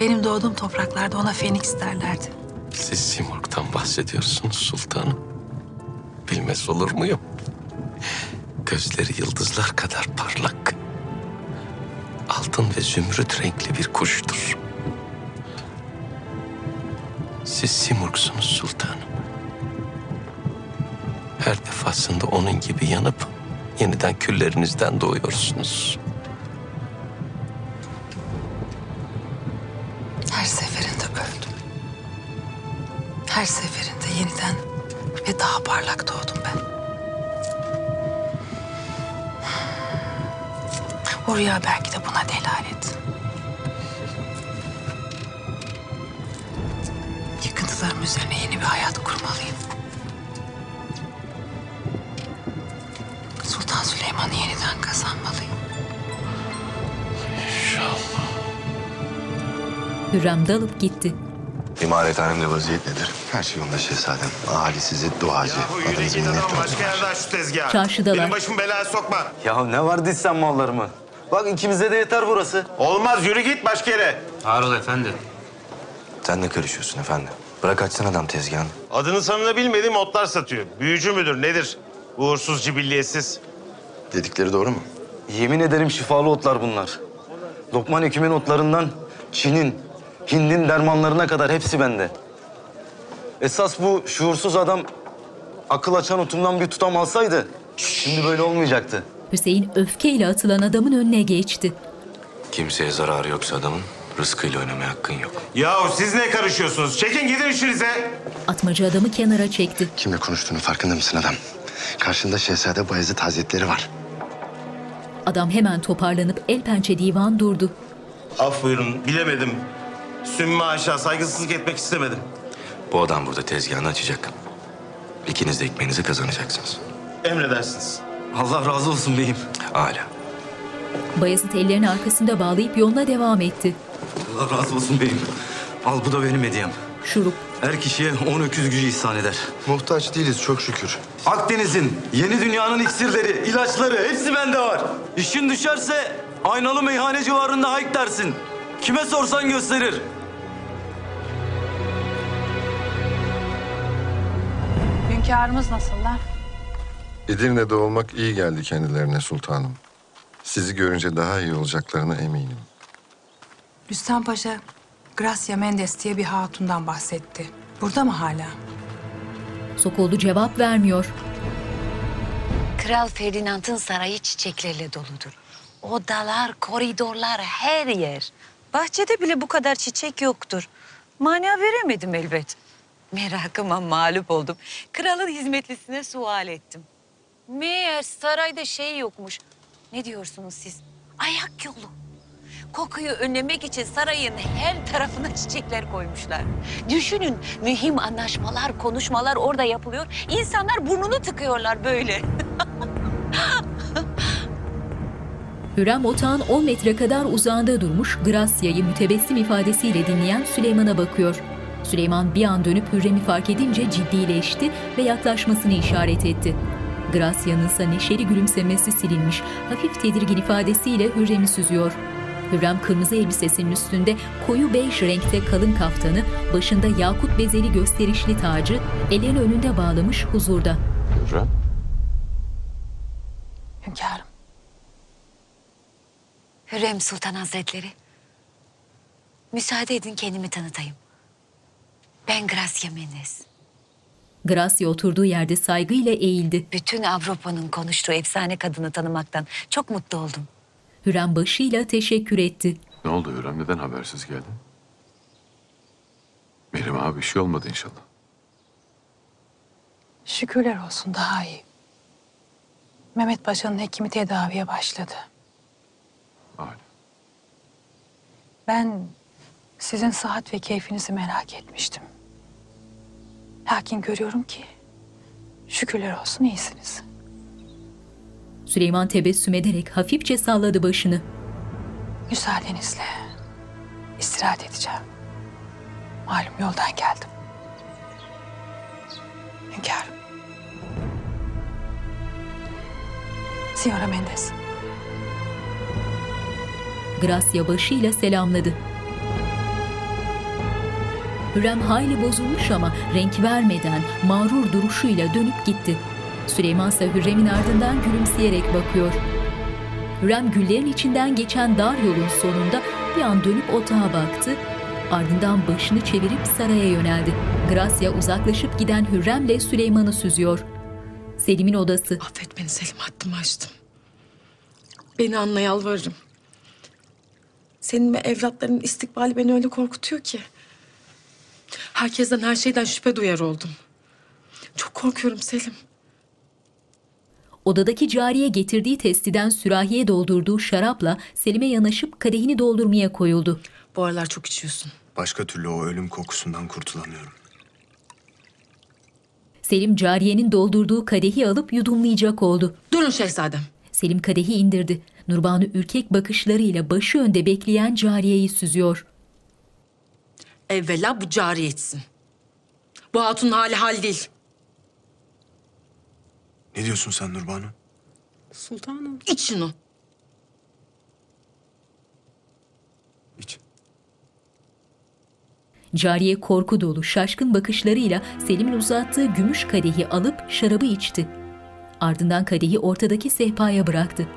Benim doğduğum topraklarda ona Feniks derlerdi. Siz Simurg'dan bahsediyorsunuz sultanım. Bilmez olur muyum? Gözleri yıldızlar kadar parlak. Altın ve zümrüt renkli bir kuştur. Siz Simurg'sunuz sultanım. Her defasında onun gibi yanıp yeniden küllerinizden doğuyorsunuz. O rüya belki de buna delalet. Yıkıntılarım üzerine yeni bir hayat kurmalıyım. Sultan Süleyman'ı yeniden kazanmalıyım. Hürrem dalıp gitti. İmarethanemde vaziyet nedir? Her şey yolunda şehzadem. Ahali sizi duacı. Adınızı minnet Başka yerde aç şu tezgahı. Çarşıdalar. Benim başımı belaya sokma. Ya ne var dizsen mallarımı? Bak ikimize de yeter burası. Olmaz yürü git başka yere. Harun efendi. Sen ne karışıyorsun efendi? Bırak açsın adam tezgahını. Adını sanını bilmediğim otlar satıyor. Büyücü müdür nedir? Uğursuz cibilliyetsiz. Dedikleri doğru mu? Yemin ederim şifalı otlar bunlar. Lokman Hekim'in otlarından Çin'in, Hind'in dermanlarına kadar hepsi bende. Esas bu şuursuz adam akıl açan otumdan bir tutam alsaydı şimdi böyle olmayacaktı. Hüseyin öfkeyle atılan adamın önüne geçti. Kimseye zararı yoksa adamın rızkıyla oynamaya hakkın yok. Yahu siz ne karışıyorsunuz? Çekin gidin işinize. Atmaca adamı kenara çekti. Kimle konuştuğunu farkında mısın adam? Karşında Şehzade Bayezid Hazretleri var. Adam hemen toparlanıp el pençe divan durdu. Af buyurun bilemedim. Sümme aşağı saygısızlık etmek istemedim. Bu adam burada tezgahını açacak. İkiniz de ekmeğinizi kazanacaksınız. Emredersiniz. Allah razı olsun beyim. Hala. Bayezid ellerini arkasında bağlayıp yoluna devam etti. Allah razı olsun beyim. Al bu da benim hediyem. Şurup. Her kişiye on öküz gücü ihsan eder. Muhtaç değiliz çok şükür. Akdeniz'in, yeni dünyanın iksirleri, ilaçları hepsi bende var. İşin düşerse aynalı meyhane civarında hayk dersin. Kime sorsan gösterir. Hünkârımız nasıllar? Edirne'de olmak iyi geldi kendilerine sultanım. Sizi görünce daha iyi olacaklarına eminim. Rüstem Paşa, Gracia Mendes diye bir hatundan bahsetti. Burada mı hala? Sokollu cevap vermiyor. Kral Ferdinand'ın sarayı çiçeklerle doludur. Odalar, koridorlar, her yer. Bahçede bile bu kadar çiçek yoktur. Mana veremedim elbet. Merakıma mağlup oldum. Kralın hizmetlisine sual ettim. Meğer sarayda şey yokmuş. Ne diyorsunuz siz? Ayak yolu. Kokuyu önlemek için sarayın her tarafına çiçekler koymuşlar. Düşünün mühim anlaşmalar, konuşmalar orada yapılıyor. İnsanlar burnunu tıkıyorlar böyle. Hürrem otağın 10 metre kadar uzağında durmuş Gracia'yı mütebessim ifadesiyle dinleyen Süleyman'a bakıyor. Süleyman bir an dönüp Hürrem'i fark edince ciddileşti ve yaklaşmasını işaret etti. Gracia'nın ise neşeli gülümsemesi silinmiş, hafif tedirgin ifadesiyle Hürrem'i süzüyor. Hürrem kırmızı elbisesinin üstünde koyu bej renkte kalın kaftanı, başında yakut bezeli gösterişli tacı, ellerini önünde bağlamış huzurda. Hürrem. Hünkârım. Hürrem Sultan Hazretleri. Müsaade edin kendimi tanıtayım. Ben Gracia Mendes. Gracia oturduğu yerde saygıyla eğildi. Bütün Avrupa'nın konuştuğu efsane kadını tanımaktan çok mutlu oldum. Hürrem başıyla teşekkür etti. Ne oldu Hürrem? Neden habersiz geldin? Meryem abi bir şey olmadı inşallah. Şükürler olsun daha iyi. Mehmet Paşa'nın hekimi tedaviye başladı. Âlâ. Ben sizin sıhhat ve keyfinizi merak etmiştim. Lakin görüyorum ki şükürler olsun iyisiniz. Süleyman tebessüm ederek hafifçe salladı başını. Müsaadenizle istirahat edeceğim. Malum yoldan geldim. Hünkârım. Signora Mendes. Gracia başıyla selamladı. Hürrem hayli bozulmuş ama renk vermeden mağrur duruşuyla dönüp gitti. Süleyman ise Hürrem'in ardından gülümseyerek bakıyor. Hürrem güllerin içinden geçen dar yolun sonunda bir an dönüp otağa baktı. Ardından başını çevirip saraya yöneldi. Gracia uzaklaşıp giden Hürrem'le Süleyman'ı süzüyor. Selim'in odası. Affet beni Selim haddimi aştım. Beni anla yalvarırım. Senin ve evlatlarının istikbali beni öyle korkutuyor ki. Herkesten her şeyden şüphe duyar oldum. Çok korkuyorum Selim. Odadaki cariye getirdiği testiden sürahiye doldurduğu şarapla Selim'e yanaşıp kadehini doldurmaya koyuldu. Bu aralar çok içiyorsun. Başka türlü o ölüm kokusundan kurtulamıyorum. Selim cariyenin doldurduğu kadehi alıp yudumlayacak oldu. Dur Buyurun şehzadem. Selim kadehi indirdi. Nurbanu ürkek bakışlarıyla başı önde bekleyen cariyeyi süzüyor. Evvela bu cariye etsin. Bu hatunun hali hal değil. Ne diyorsun sen Nurbanu? Sultanım. İç şunu. Cariye korku dolu, şaşkın bakışlarıyla Selim'in uzattığı gümüş kadehi alıp şarabı içti. Ardından kadehi ortadaki sehpaya bıraktı.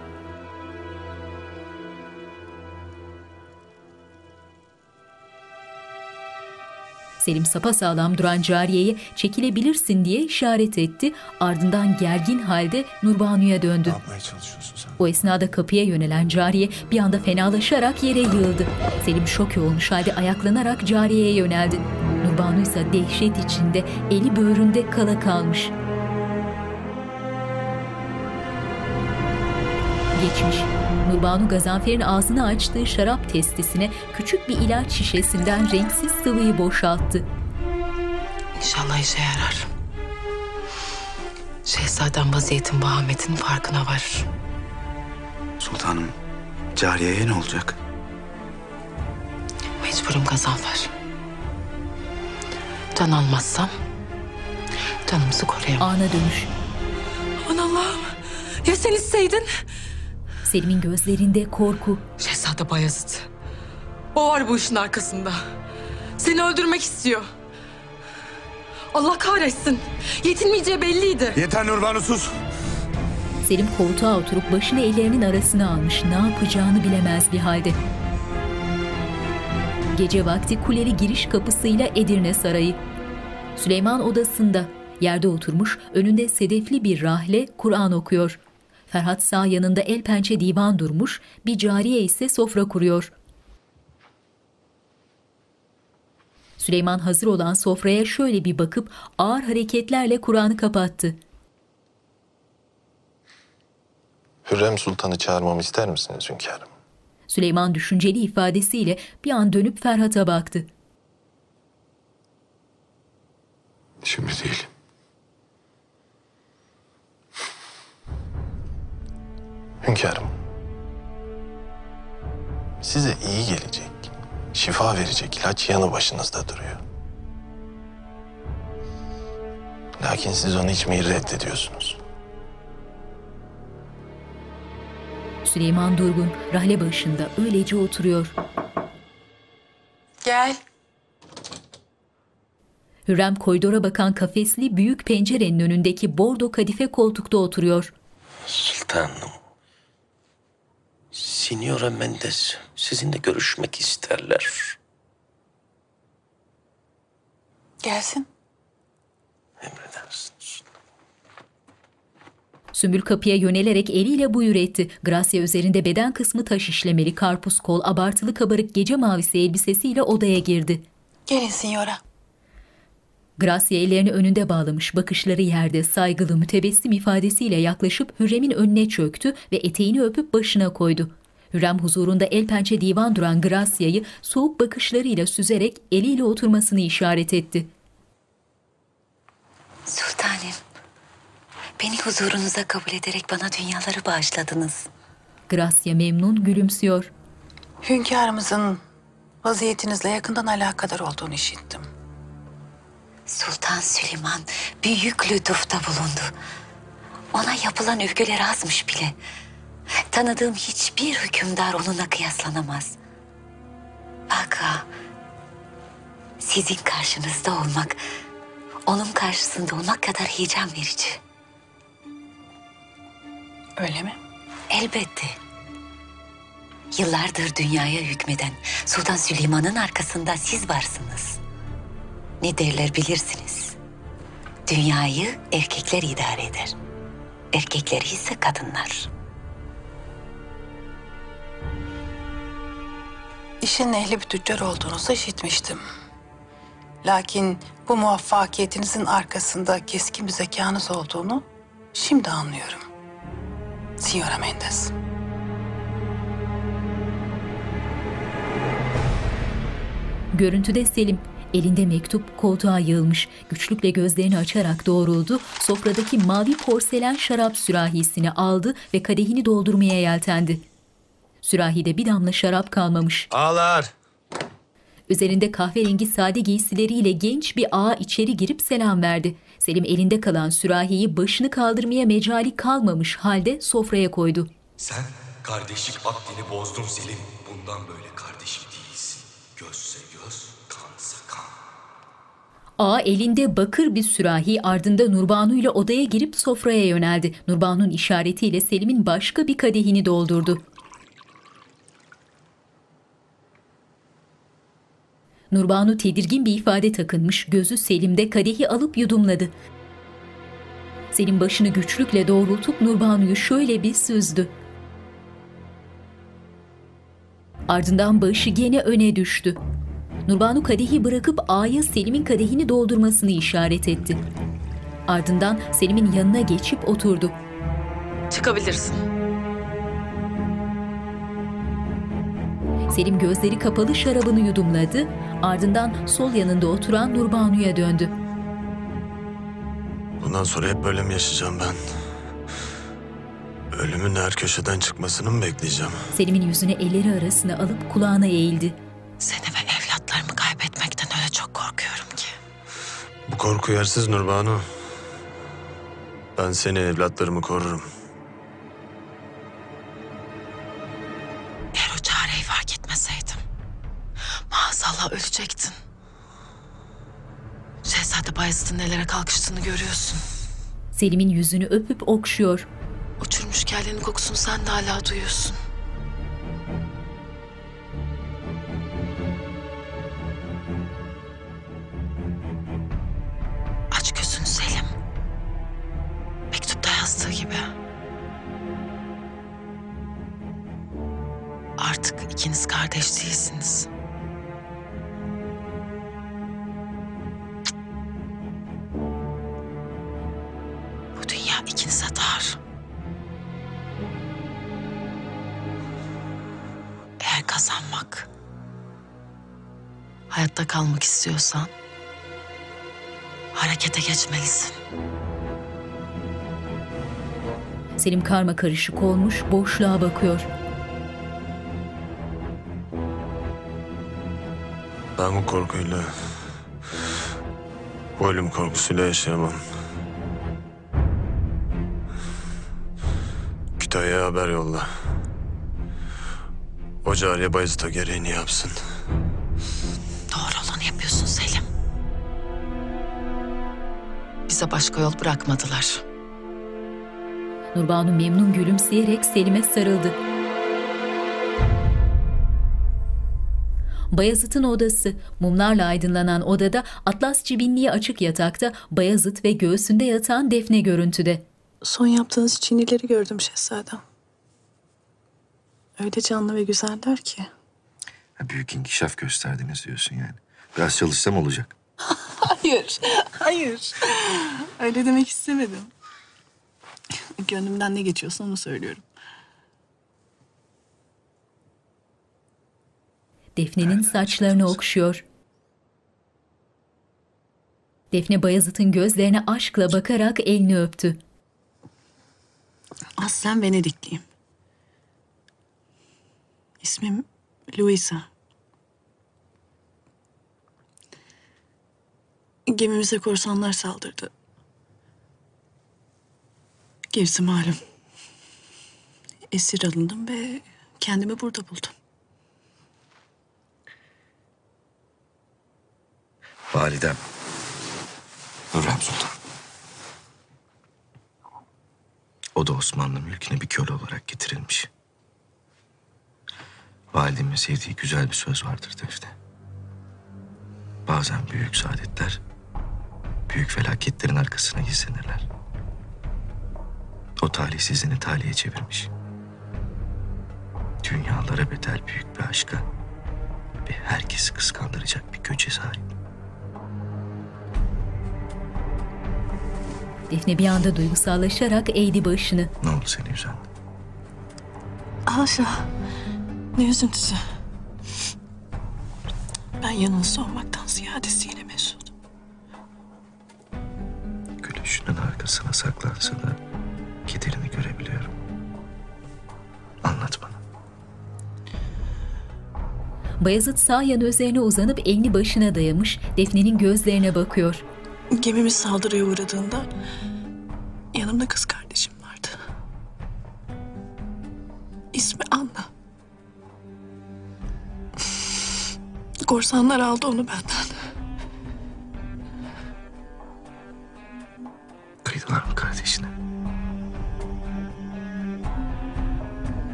Selim sapasağlam duran cariyeye çekilebilirsin diye işaret etti. Ardından gergin halde Nurbanu'ya döndü. yapmaya çalışıyorsun sen? O esnada kapıya yönelen cariye bir anda fenalaşarak yere yığıldı. Selim şok olmuş halde ayaklanarak cariyeye yöneldi. Nurbanu ise dehşet içinde eli böğründe kala kalmış. Geçmiş. Nurbanu Gazanfer'in ağzını açtığı şarap testisine küçük bir ilaç şişesinden renksiz sıvıyı boşalttı. İnşallah işe yarar. Şehzadem vaziyetin vahametinin farkına varır. Sultanım, cariyeye ne olacak? Mecburum Gazanfer. Can almazsam canımızı koruyamam. Ana dönüş. Aman Allah'ım. Ya sen isteydin? Selim'in gözlerinde korku. Şehzade Bayezid. O var bu işin arkasında. Seni öldürmek istiyor. Allah kahretsin. Yetinmeyeceği belliydi. Yeter Nurbanu sus. Selim koltuğa oturup başını ellerinin arasına almış. Ne yapacağını bilemez bir halde. Gece vakti kuleli giriş kapısıyla Edirne Sarayı. Süleyman odasında yerde oturmuş, önünde sedefli bir rahle Kur'an okuyor. Ferhat sağ yanında el pençe divan durmuş, bir cariye ise sofra kuruyor. Süleyman hazır olan sofraya şöyle bir bakıp ağır hareketlerle Kur'an'ı kapattı. Hürrem Sultan'ı çağırmamı ister misiniz hünkârım? Süleyman düşünceli ifadesiyle bir an dönüp Ferhat'a baktı. Şimdi değil. Hünkârım. Size iyi gelecek, şifa verecek ilaç yanı başınızda duruyor. Lakin siz onu içmeyi reddediyorsunuz. Süleyman durgun, rahle başında öylece oturuyor. Gel. Hürrem koridora bakan kafesli büyük pencerenin önündeki bordo kadife koltukta oturuyor. Sultanım. Signora Mendes sizinle görüşmek isterler. Gelsin. Emredersiniz. Sümbül kapıya yönelerek eliyle buyur etti. Gracia üzerinde beden kısmı taş işlemeli karpuz kol, abartılı kabarık gece mavisi elbisesiyle odaya girdi. Gelin signora. Gracia ellerini önünde bağlamış, bakışları yerde saygılı mütebessim ifadesiyle yaklaşıp Hürrem'in önüne çöktü ve eteğini öpüp başına koydu. Hürrem huzurunda el pençe divan duran Gracia'yı soğuk bakışlarıyla süzerek eliyle oturmasını işaret etti. Sultanım, beni huzurunuza kabul ederek bana dünyaları bağışladınız. Gracia memnun gülümsüyor. Hünkârımızın vaziyetinizle yakından alakadar olduğunu işittim. Sultan Süleyman büyük lütufta bulundu. Ona yapılan övgüler azmış bile. Tanıdığım hiçbir hükümdar onunla kıyaslanamaz. Fakat sizin karşınızda olmak, onun karşısında olmak kadar heyecan verici. Öyle mi? Elbette. Yıllardır dünyaya hükmeden Sultan Süleyman'ın arkasında siz varsınız. Ne derler bilirsiniz. Dünyayı erkekler idare eder. Erkekleri ise kadınlar. İşin ehli bir tüccar olduğunuzu işitmiştim. Lakin bu muvaffakiyetinizin arkasında keskin bir zekanız olduğunu şimdi anlıyorum. Signora Mendes. Görüntüde Selim, Elinde mektup koltuğa yığılmış. Güçlükle gözlerini açarak doğruldu. Sofradaki mavi porselen şarap sürahisini aldı ve kadehini doldurmaya yeltendi. Sürahide bir damla şarap kalmamış. Ağlar. Üzerinde kahverengi sade giysileriyle genç bir ağa içeri girip selam verdi. Selim elinde kalan sürahiyi başını kaldırmaya mecali kalmamış halde sofraya koydu. Sen kardeşlik akdini bozdun Selim. Bundan böyle Ağa elinde bakır bir sürahi ardında Nurbanu ile odaya girip sofraya yöneldi. Nurbanu'nun işaretiyle Selim'in başka bir kadehini doldurdu. Nurbanu tedirgin bir ifade takınmış, gözü Selim'de kadehi alıp yudumladı. Selim başını güçlükle doğrultup Nurbanu'yu şöyle bir süzdü. Ardından başı gene öne düştü. Nurbanu kadehi bırakıp A'ya Selim'in kadehini doldurmasını işaret etti. Ardından Selim'in yanına geçip oturdu. Çıkabilirsin. Selim gözleri kapalı şarabını yudumladı, ardından sol yanında oturan Nurbanu'ya döndü. Bundan sonra hep böyle mi yaşayacağım ben? Ölümün her köşeden çıkmasını mı bekleyeceğim? Selim'in yüzüne elleri arasına alıp kulağına eğildi. Seni ve evlatlarımı Bu korku yersiz Nurbanu. Ben seni evlatlarımı korurum. Eğer o çareyi fark etmeseydim maazallah ölecektin. Şehzade Bayezid'in nelere kalkıştığını görüyorsun. Selim'in yüzünü öpüp okşuyor. Uçurmuş kellenin kokusunu sen de hala duyuyorsun. Yazdığı gibi. Artık ikiniz kardeş değilsiniz. Bu dünya ikinize dar. Eğer kazanmak, hayatta kalmak istiyorsan harekete geçmelisin. Selim karma karışık olmuş, boşluğa bakıyor. Ben bu korkuyla, bu ölüm korkusuyla yaşayamam. Kütahya'ya haber yolla. O cariye Bayezid'e gereğini yapsın. Doğru olanı yapıyorsun Selim. Bize başka yol bırakmadılar. Nurbanu memnun gülümseyerek Selim'e sarıldı. Bayazıt'ın odası. Mumlarla aydınlanan odada atlas cibinliği açık yatakta Bayazıt ve göğsünde yatan Defne görüntüde. Son yaptığınız çinileri gördüm şehzadem. Öyle canlı ve güzeller ki. Ha, büyük inkişaf gösterdiniz diyorsun yani. Biraz çalışsam olacak. Hayır, hayır. Öyle demek istemedim. Gönlümden ne geçiyorsa onu söylüyorum. Defne'nin saçlarını okşuyor. Defne Bayazıt'ın gözlerine aşkla bakarak elini öptü. Aslen Venedikliyim. İsmim Luisa. Gemimize korsanlar saldırdı. Gerisi malum. Esir alındım ve kendimi burada buldum. Validem. Hürrem Sultan. O da Osmanlı mülküne bir köle olarak getirilmiş. Validemin sevdiği güzel bir söz vardır Defne. Bazen büyük saadetler, büyük felaketlerin arkasına gizlenirler. O talihsizliğini talihe çevirmiş. Dünyalara bedel büyük bir aşka ve herkesi kıskandıracak bir göçe sahip. Defne bir anda duygusallaşarak eğdi başını. Ne oldu seni üzen? Haşa. Ne üzüntüsü. Ben yanınızda olmaktan ziyadesiyle mesudum. Gülüşünün arkasına saklansa da kederini görebiliyorum. Anlat bana. Bayezid sağ yanı üzerine uzanıp elini başına dayamış Defne'nin gözlerine bakıyor. Gemimiz saldırıya uğradığında yanımda kız kardeşim vardı. İsmi Anna. Korsanlar aldı onu benden. Kıydılar mı kardeşine?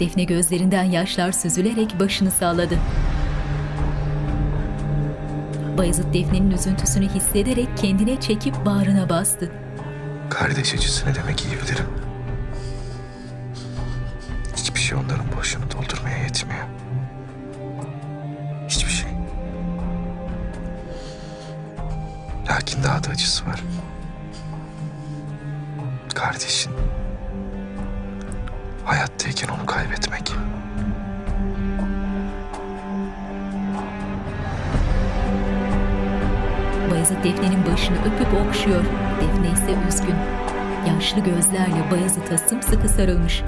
Defne gözlerinden yaşlar süzülerek başını salladı. Bayezid Defne'nin üzüntüsünü hissederek kendine çekip bağrına bastı. Kardeş acısı ne demek iyi bilirim. Hiçbir şey onların boşunu doldurmaya yetmiyor. Hiçbir şey. Lakin daha da acısı var. Kardeşin hayattayken onu kaybetmek. Bayezid Defne'nin başını öpüp okşuyor. Defne ise üzgün. Yaşlı gözlerle Bayezid'e sımsıkı sarılmış.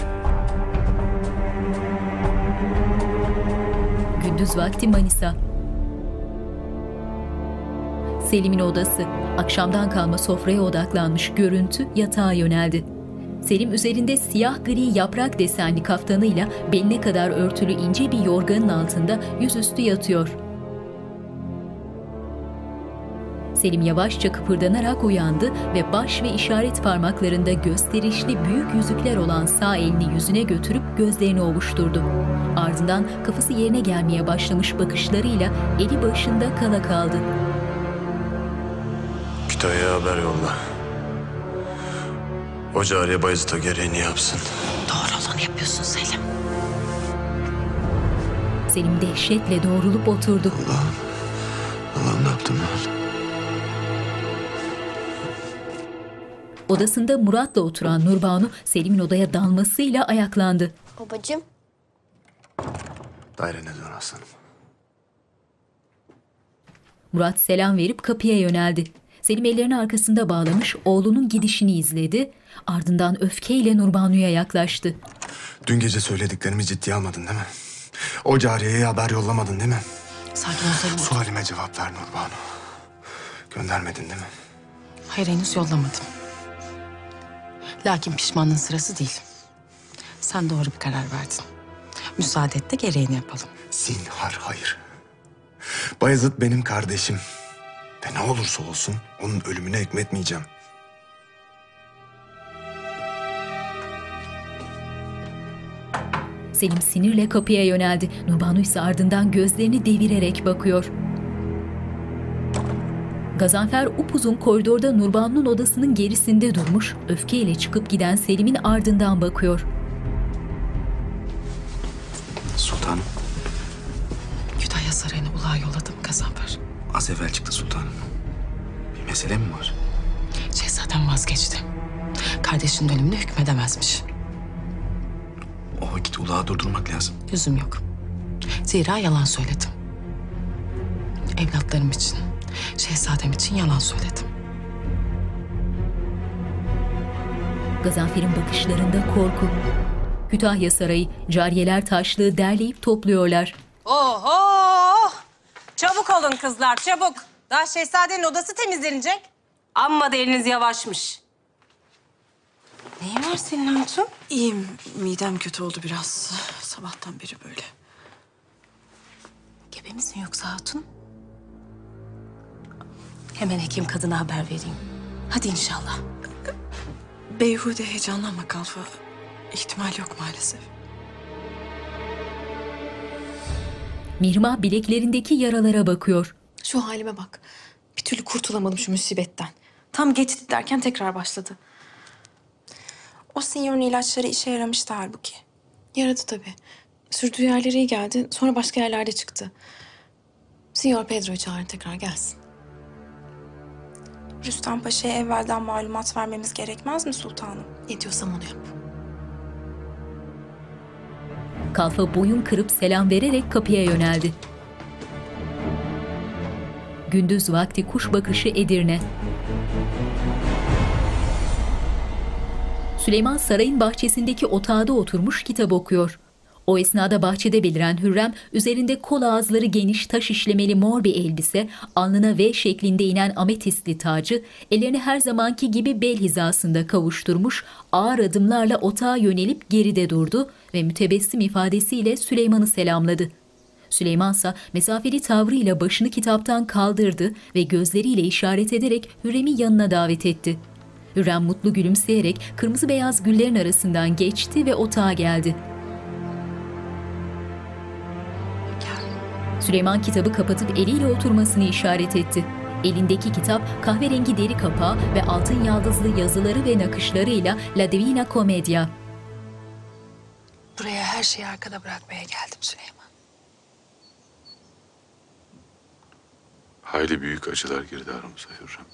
Gündüz vakti Manisa. Selim'in odası. Akşamdan kalma sofraya odaklanmış görüntü yatağa yöneldi. Selim üzerinde siyah gri yaprak desenli kaftanıyla beline kadar örtülü ince bir yorganın altında yüzüstü yatıyor. Selim yavaşça kıpırdanarak uyandı ve baş ve işaret parmaklarında gösterişli büyük yüzükler olan sağ elini yüzüne götürüp gözlerini ovuşturdu. Ardından kafası yerine gelmeye başlamış bakışlarıyla eli başında kala kaldı. Kütahya'ya haber yolla. O cariye Bayezid'e gereğini yapsın. Doğru olanı yapıyorsun Selim. Selim dehşetle doğrulup oturdu. Allah'ım ne yaptım ben? Odasında Murat'la oturan Nurbanu Selim'in odaya dalmasıyla ayaklandı. Babacığım. Dairene dön aslanım. Murat selam verip kapıya yöneldi. Selim ellerini arkasında bağlamış oğlunun gidişini izledi. Ardından öfkeyle Nurbanu'ya yaklaştı. Dün gece söylediklerimi ciddiye almadın değil mi? O cariyeye haber yollamadın değil mi? Sakin ol Selim. Sualime cevap ver Nurbanu. Göndermedin değil mi? Hayır henüz yollamadım. Lakin pişmanlığın sırası değil. Sen doğru bir karar verdin. Müsaade et de gereğini yapalım. Zinhar hayır. Bayezid benim kardeşim. Ve ne olursa olsun onun ölümüne hükmetmeyeceğim. Selim sinirle kapıya yöneldi. Nurbanu ise ardından gözlerini devirerek bakıyor. Gazanfer upuzun koridorda Nurbanu'nun odasının gerisinde durmuş, öfkeyle çıkıp giden Selim'in ardından bakıyor. Sultanım, Kütahya Sarayı'na ulağa yolladım Gazanfer. Az evvel çıktı sultanım. Bir mesele mi var? Şehzadem vazgeçti. Kardeşinin ölümüne hükmedemezmiş. O vakit ulağı durdurmak lazım. Lüzum yok. Zira yalan söyledim. Evlatlarım için, şehzadem için yalan söyledim. Gazanfer'in bakışlarında korku. Kütahya Sarayı, cariyeler taşlığı derleyip topluyorlar. Oho! Çabuk olun kızlar, çabuk. Daha şehzadenin odası temizlenecek. Amma da eliniz yavaşmış. Neyin var senin Hatun? İyiyim. Midem kötü oldu biraz. Sabahtan beri böyle. Gebe misin yoksa hatun? Hemen hekim kadına haber vereyim. Hadi inşallah. Beyhude heyecanlanma Kalfa. İhtimal yok maalesef. Mihrimah bileklerindeki yaralara bakıyor. Şu halime bak. Bir türlü kurtulamadım şu musibetten. Tam geçti derken tekrar başladı. O sinyorun ilaçları işe yaramıştı halbuki. Yaradı tabii. Sürdüğü yerlere iyi geldi. Sonra başka yerlerde çıktı. Sinyor Pedro'yu çağırın tekrar gelsin. Rüstem Paşa'ya evvelden malumat vermemiz gerekmez mi sultanım? Ne diyorsam onu yap. Kalfa boyun kırıp selam vererek kapıya yöneldi. Gündüz vakti kuş bakışı Edirne. Süleyman sarayın bahçesindeki otağda oturmuş kitap okuyor. O esnada bahçede beliren Hürrem, üzerinde kol ağızları geniş taş işlemeli mor bir elbise, alnına V şeklinde inen ametistli tacı, ellerini her zamanki gibi bel hizasında kavuşturmuş, ağır adımlarla otağa yönelip geride durdu ve mütebessim ifadesiyle Süleyman'ı selamladı. Süleyman ise mesafeli tavrıyla başını kitaptan kaldırdı ve gözleriyle işaret ederek Hürrem'i yanına davet etti. Hürrem mutlu gülümseyerek kırmızı beyaz güllerin arasından geçti ve otağa geldi. Süleyman kitabı kapatıp eliyle oturmasını işaret etti. Elindeki kitap kahverengi deri kapağı ve altın yaldızlı yazıları ve nakışlarıyla La Divina Commedia. Buraya her şeyi arkada bırakmaya geldim Süleyman. Hayli büyük acılar girdi aramıza Hürrem.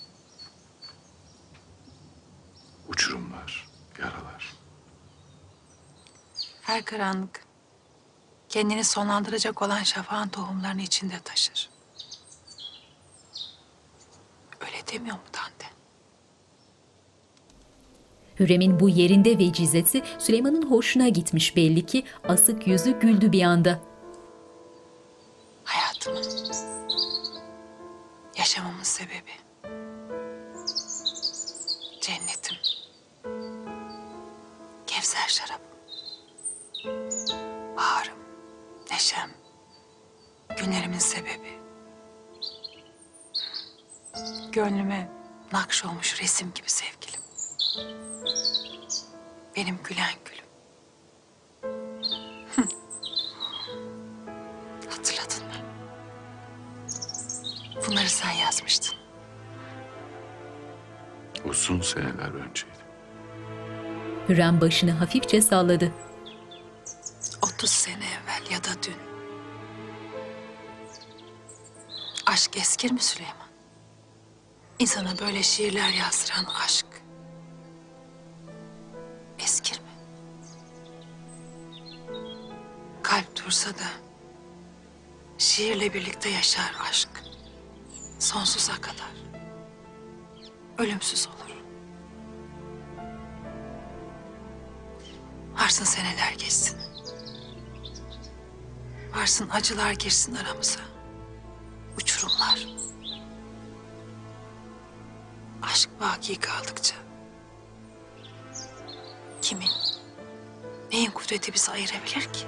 Uçurumlar, yaralar. Her karanlık kendini sonlandıracak olan şafağın tohumlarını içinde taşır. Öyle demiyor mu Dante? Hürrem'in bu yerinde vecizesi Süleyman'ın hoşuna gitmiş belli ki asık yüzü güldü bir anda. Hayatımın, yaşamamın sebebi. Cennetim. Kevser şarabım. Baharım, neşem. Günlerimin sebebi. Gönlüme nakş olmuş resim gibi sevgilim. Benim gülen gülüm. Hatırladın mı? Bunları sen yazmıştın. Uzun seneler önceydi. Hürrem başını hafifçe salladı. 30 sene evvel ya da dün. Aşk eskir mi Süleyman? İnsana böyle şiirler yazdıran aşk. Eskir mi? Kalp dursa da şiirle birlikte yaşar aşk. Sonsuza kadar. Ölümsüz olur. Varsın seneler geçsin. Varsın acılar girsin aramıza. Uçurumlar. Aşk baki kaldıkça. Kimin, neyin kudreti bizi ayırabilir ki?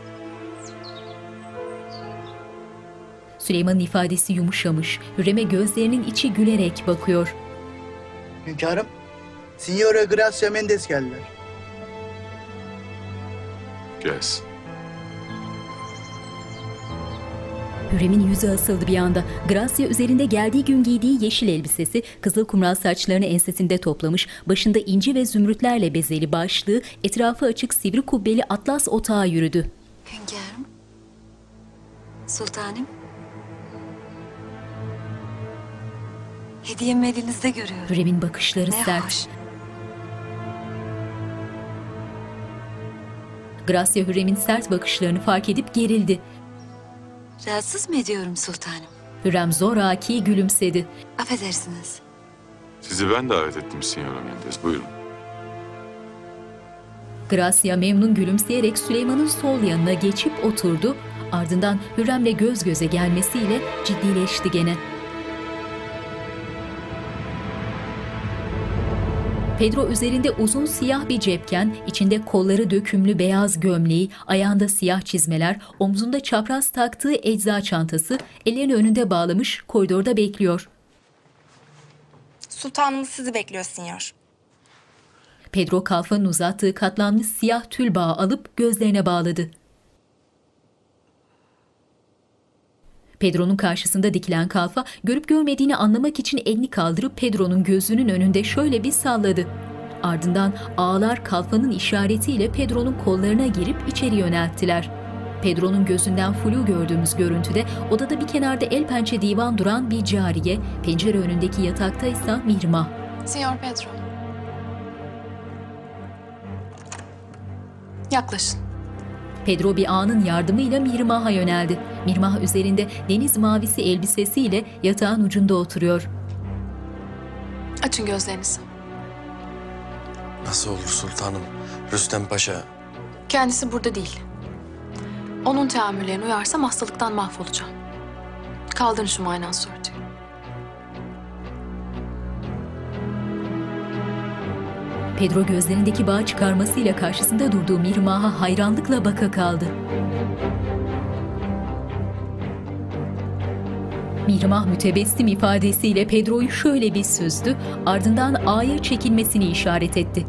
Süleyman'ın ifadesi yumuşamış. Hürrem'e gözlerinin içi gülerek bakıyor. Hünkârım, Signora Gracia Mendes geldiler. Gelsin. Hürrem'in yüzü asıldı bir anda. Gracia üzerinde geldiği gün giydiği yeşil elbisesi, kızıl kumral saçlarını ensesinde toplamış, başında inci ve zümrütlerle bezeli başlığı, etrafı açık sivri kubbeli atlas otağa yürüdü. Hünkârım. Sultanım. Hediyemi elinizde görüyorum. Hürrem'in bakışları Ne sert. hoş. Gracia Hürrem'in sert bakışlarını fark edip gerildi. Rahatsız mı ediyorum sultanım? Hürrem zoraki gülümsedi. Affedersiniz. Sizi ben davet ettim Signora Mendes. Buyurun. Gracia memnun gülümseyerek Süleyman'ın sol yanına geçip oturdu. Ardından Hürrem'le göz göze gelmesiyle ciddileşti gene. Pedro üzerinde uzun siyah bir cepken, içinde kolları dökümlü beyaz gömleği, ayağında siyah çizmeler, omzunda çapraz taktığı ecza çantası, ellerini önünde bağlamış koridorda bekliyor. Sultanımız sizi bekliyor sinyor. Pedro kalfanın uzattığı katlanmış siyah tül bağı alıp gözlerine bağladı. Pedro'nun karşısında dikilen kalfa görüp görmediğini anlamak için elini kaldırıp Pedro'nun gözünün önünde şöyle bir salladı. Ardından ağlar kalfanın işaretiyle Pedro'nun kollarına girip içeri yönelttiler. Pedro'nun gözünden flu gördüğümüz görüntüde odada bir kenarda el pençe divan duran bir cariye, pencere önündeki yatakta ise Mihrimah. Signor Pedro. Yaklaşın. Pedro bir ağanın yardımıyla Mihrimah'a yöneldi. Mihrimah üzerinde deniz mavisi elbisesiyle yatağın ucunda oturuyor. Açın gözlerinizi. Nasıl olur sultanım? Rüstem Paşa Kendisi burada değil. Onun teamüllerine uyarsam hastalıktan mahvolacağım. Kaldırın şu örtüyü. Pedro gözlerindeki bağ çıkarmasıyla karşısında durduğu Mihrimah'a hayranlıkla baka kaldı. Mihrimah mütebessim ifadesiyle Pedro'yu şöyle bir süzdü, ardından ağaya çekilmesini işaret etti.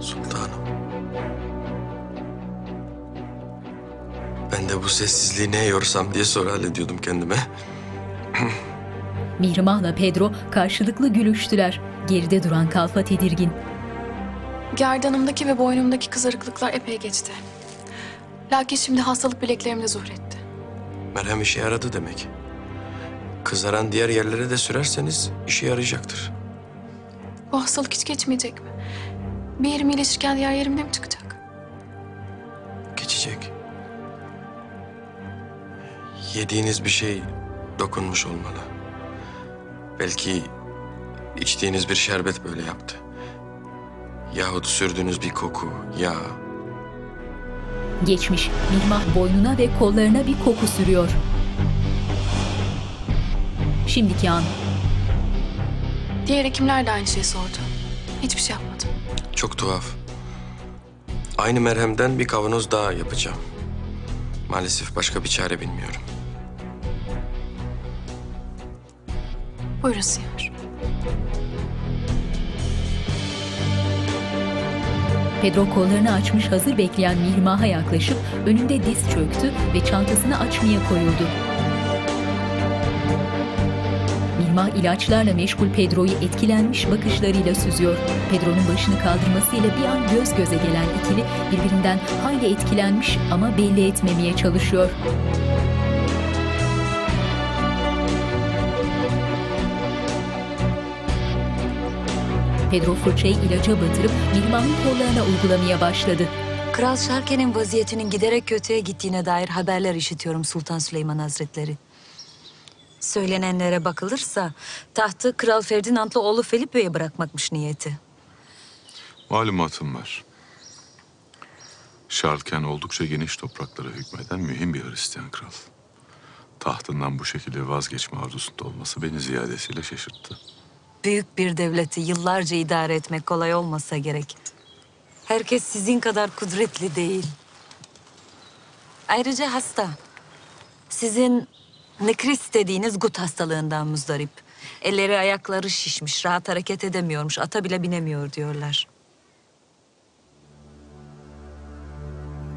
sultanım. Ben de bu sessizliği ne yorsam diye soru hallediyordum kendime. Mihrimah'la Pedro karşılıklı gülüştüler. Geride duran Kalfa tedirgin. Gerdanımdaki ve boynumdaki kızarıklıklar epey geçti. Lakin şimdi hastalık bileklerimde zuhur etti. Merhem işe yaradı demek. Kızaran diğer yerlere de sürerseniz işe yarayacaktır. Bu hastalık hiç geçmeyecek mi? Bir yerim iyileşirken diğer yerimde mi çıkacak? Geçecek. Yediğiniz bir şey dokunmuş olmalı. Belki içtiğiniz bir şerbet böyle yaptı. Yahut sürdüğünüz bir koku, yağ. Geçmiş, Mihrimah boynuna ve kollarına bir koku sürüyor. Şimdiki an. Diğer hekimler de aynı şeyi sordu. Hiçbir şey yapmadım. Çok tuhaf. Aynı merhemden bir kavanoz daha yapacağım. Maalesef başka bir çare bilmiyorum. Buyurun Sinyor. Pedro kollarını açmış hazır bekleyen Mihrimah'a yaklaşıp önünde diz çöktü ve çantasını açmaya koyuldu. Mihrimah ilaçlarla meşgul Pedro'yu etkilenmiş bakışlarıyla süzüyor. Pedro'nun başını kaldırmasıyla bir an göz göze gelen ikili birbirinden hayli etkilenmiş ama belli etmemeye çalışıyor. Pedro fırçayı ilaca batırıp Mihrimah'ın kollarına uygulamaya başladı. Kral Şarken'in vaziyetinin giderek kötüye gittiğine dair haberler işitiyorum Sultan Süleyman Hazretleri. Söylenenlere bakılırsa tahtı Kral Ferdinand'la oğlu Felipe'ye bırakmakmış niyeti. Malumatım var. Şarlken oldukça geniş topraklara hükmeden mühim bir Hristiyan kral. Tahtından bu şekilde vazgeçme arzusunda olması beni ziyadesiyle şaşırttı. Büyük bir devleti yıllarca idare etmek kolay olmasa gerek. Herkes sizin kadar kudretli değil. Ayrıca hasta. Sizin nekris dediğiniz gut hastalığından muzdarip. Elleri ayakları şişmiş, rahat hareket edemiyormuş, ata bile binemiyor diyorlar.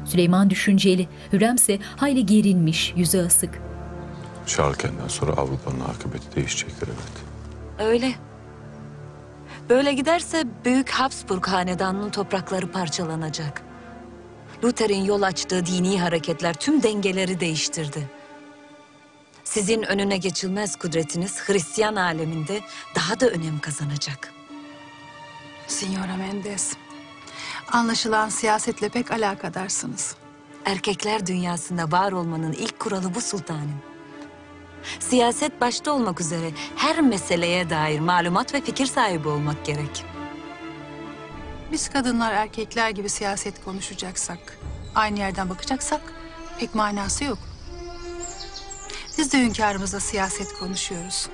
Süleyman düşünceli, Hürremse hayli gerilmiş, yüzü asık. Şarlken'den sonra Avrupa'nın akıbeti değişecektir evet. Öyle. Böyle giderse Büyük Habsburg Hanedanı'nın toprakları parçalanacak. Luther'in yol açtığı dini hareketler tüm dengeleri değiştirdi. Sizin önüne geçilmez kudretiniz Hristiyan aleminde daha da önem kazanacak. Signora Mendes, anlaşılan siyasetle pek alakadarsınız. Erkekler dünyasında var olmanın ilk kuralı bu sultanım. Siyaset başta olmak üzere her meseleye dair malumat ve fikir sahibi olmak gerek. Biz kadınlar erkekler gibi siyaset konuşacaksak, aynı yerden bakacaksak pek manası yok. Biz de hünkârımızla siyaset konuşuyoruz.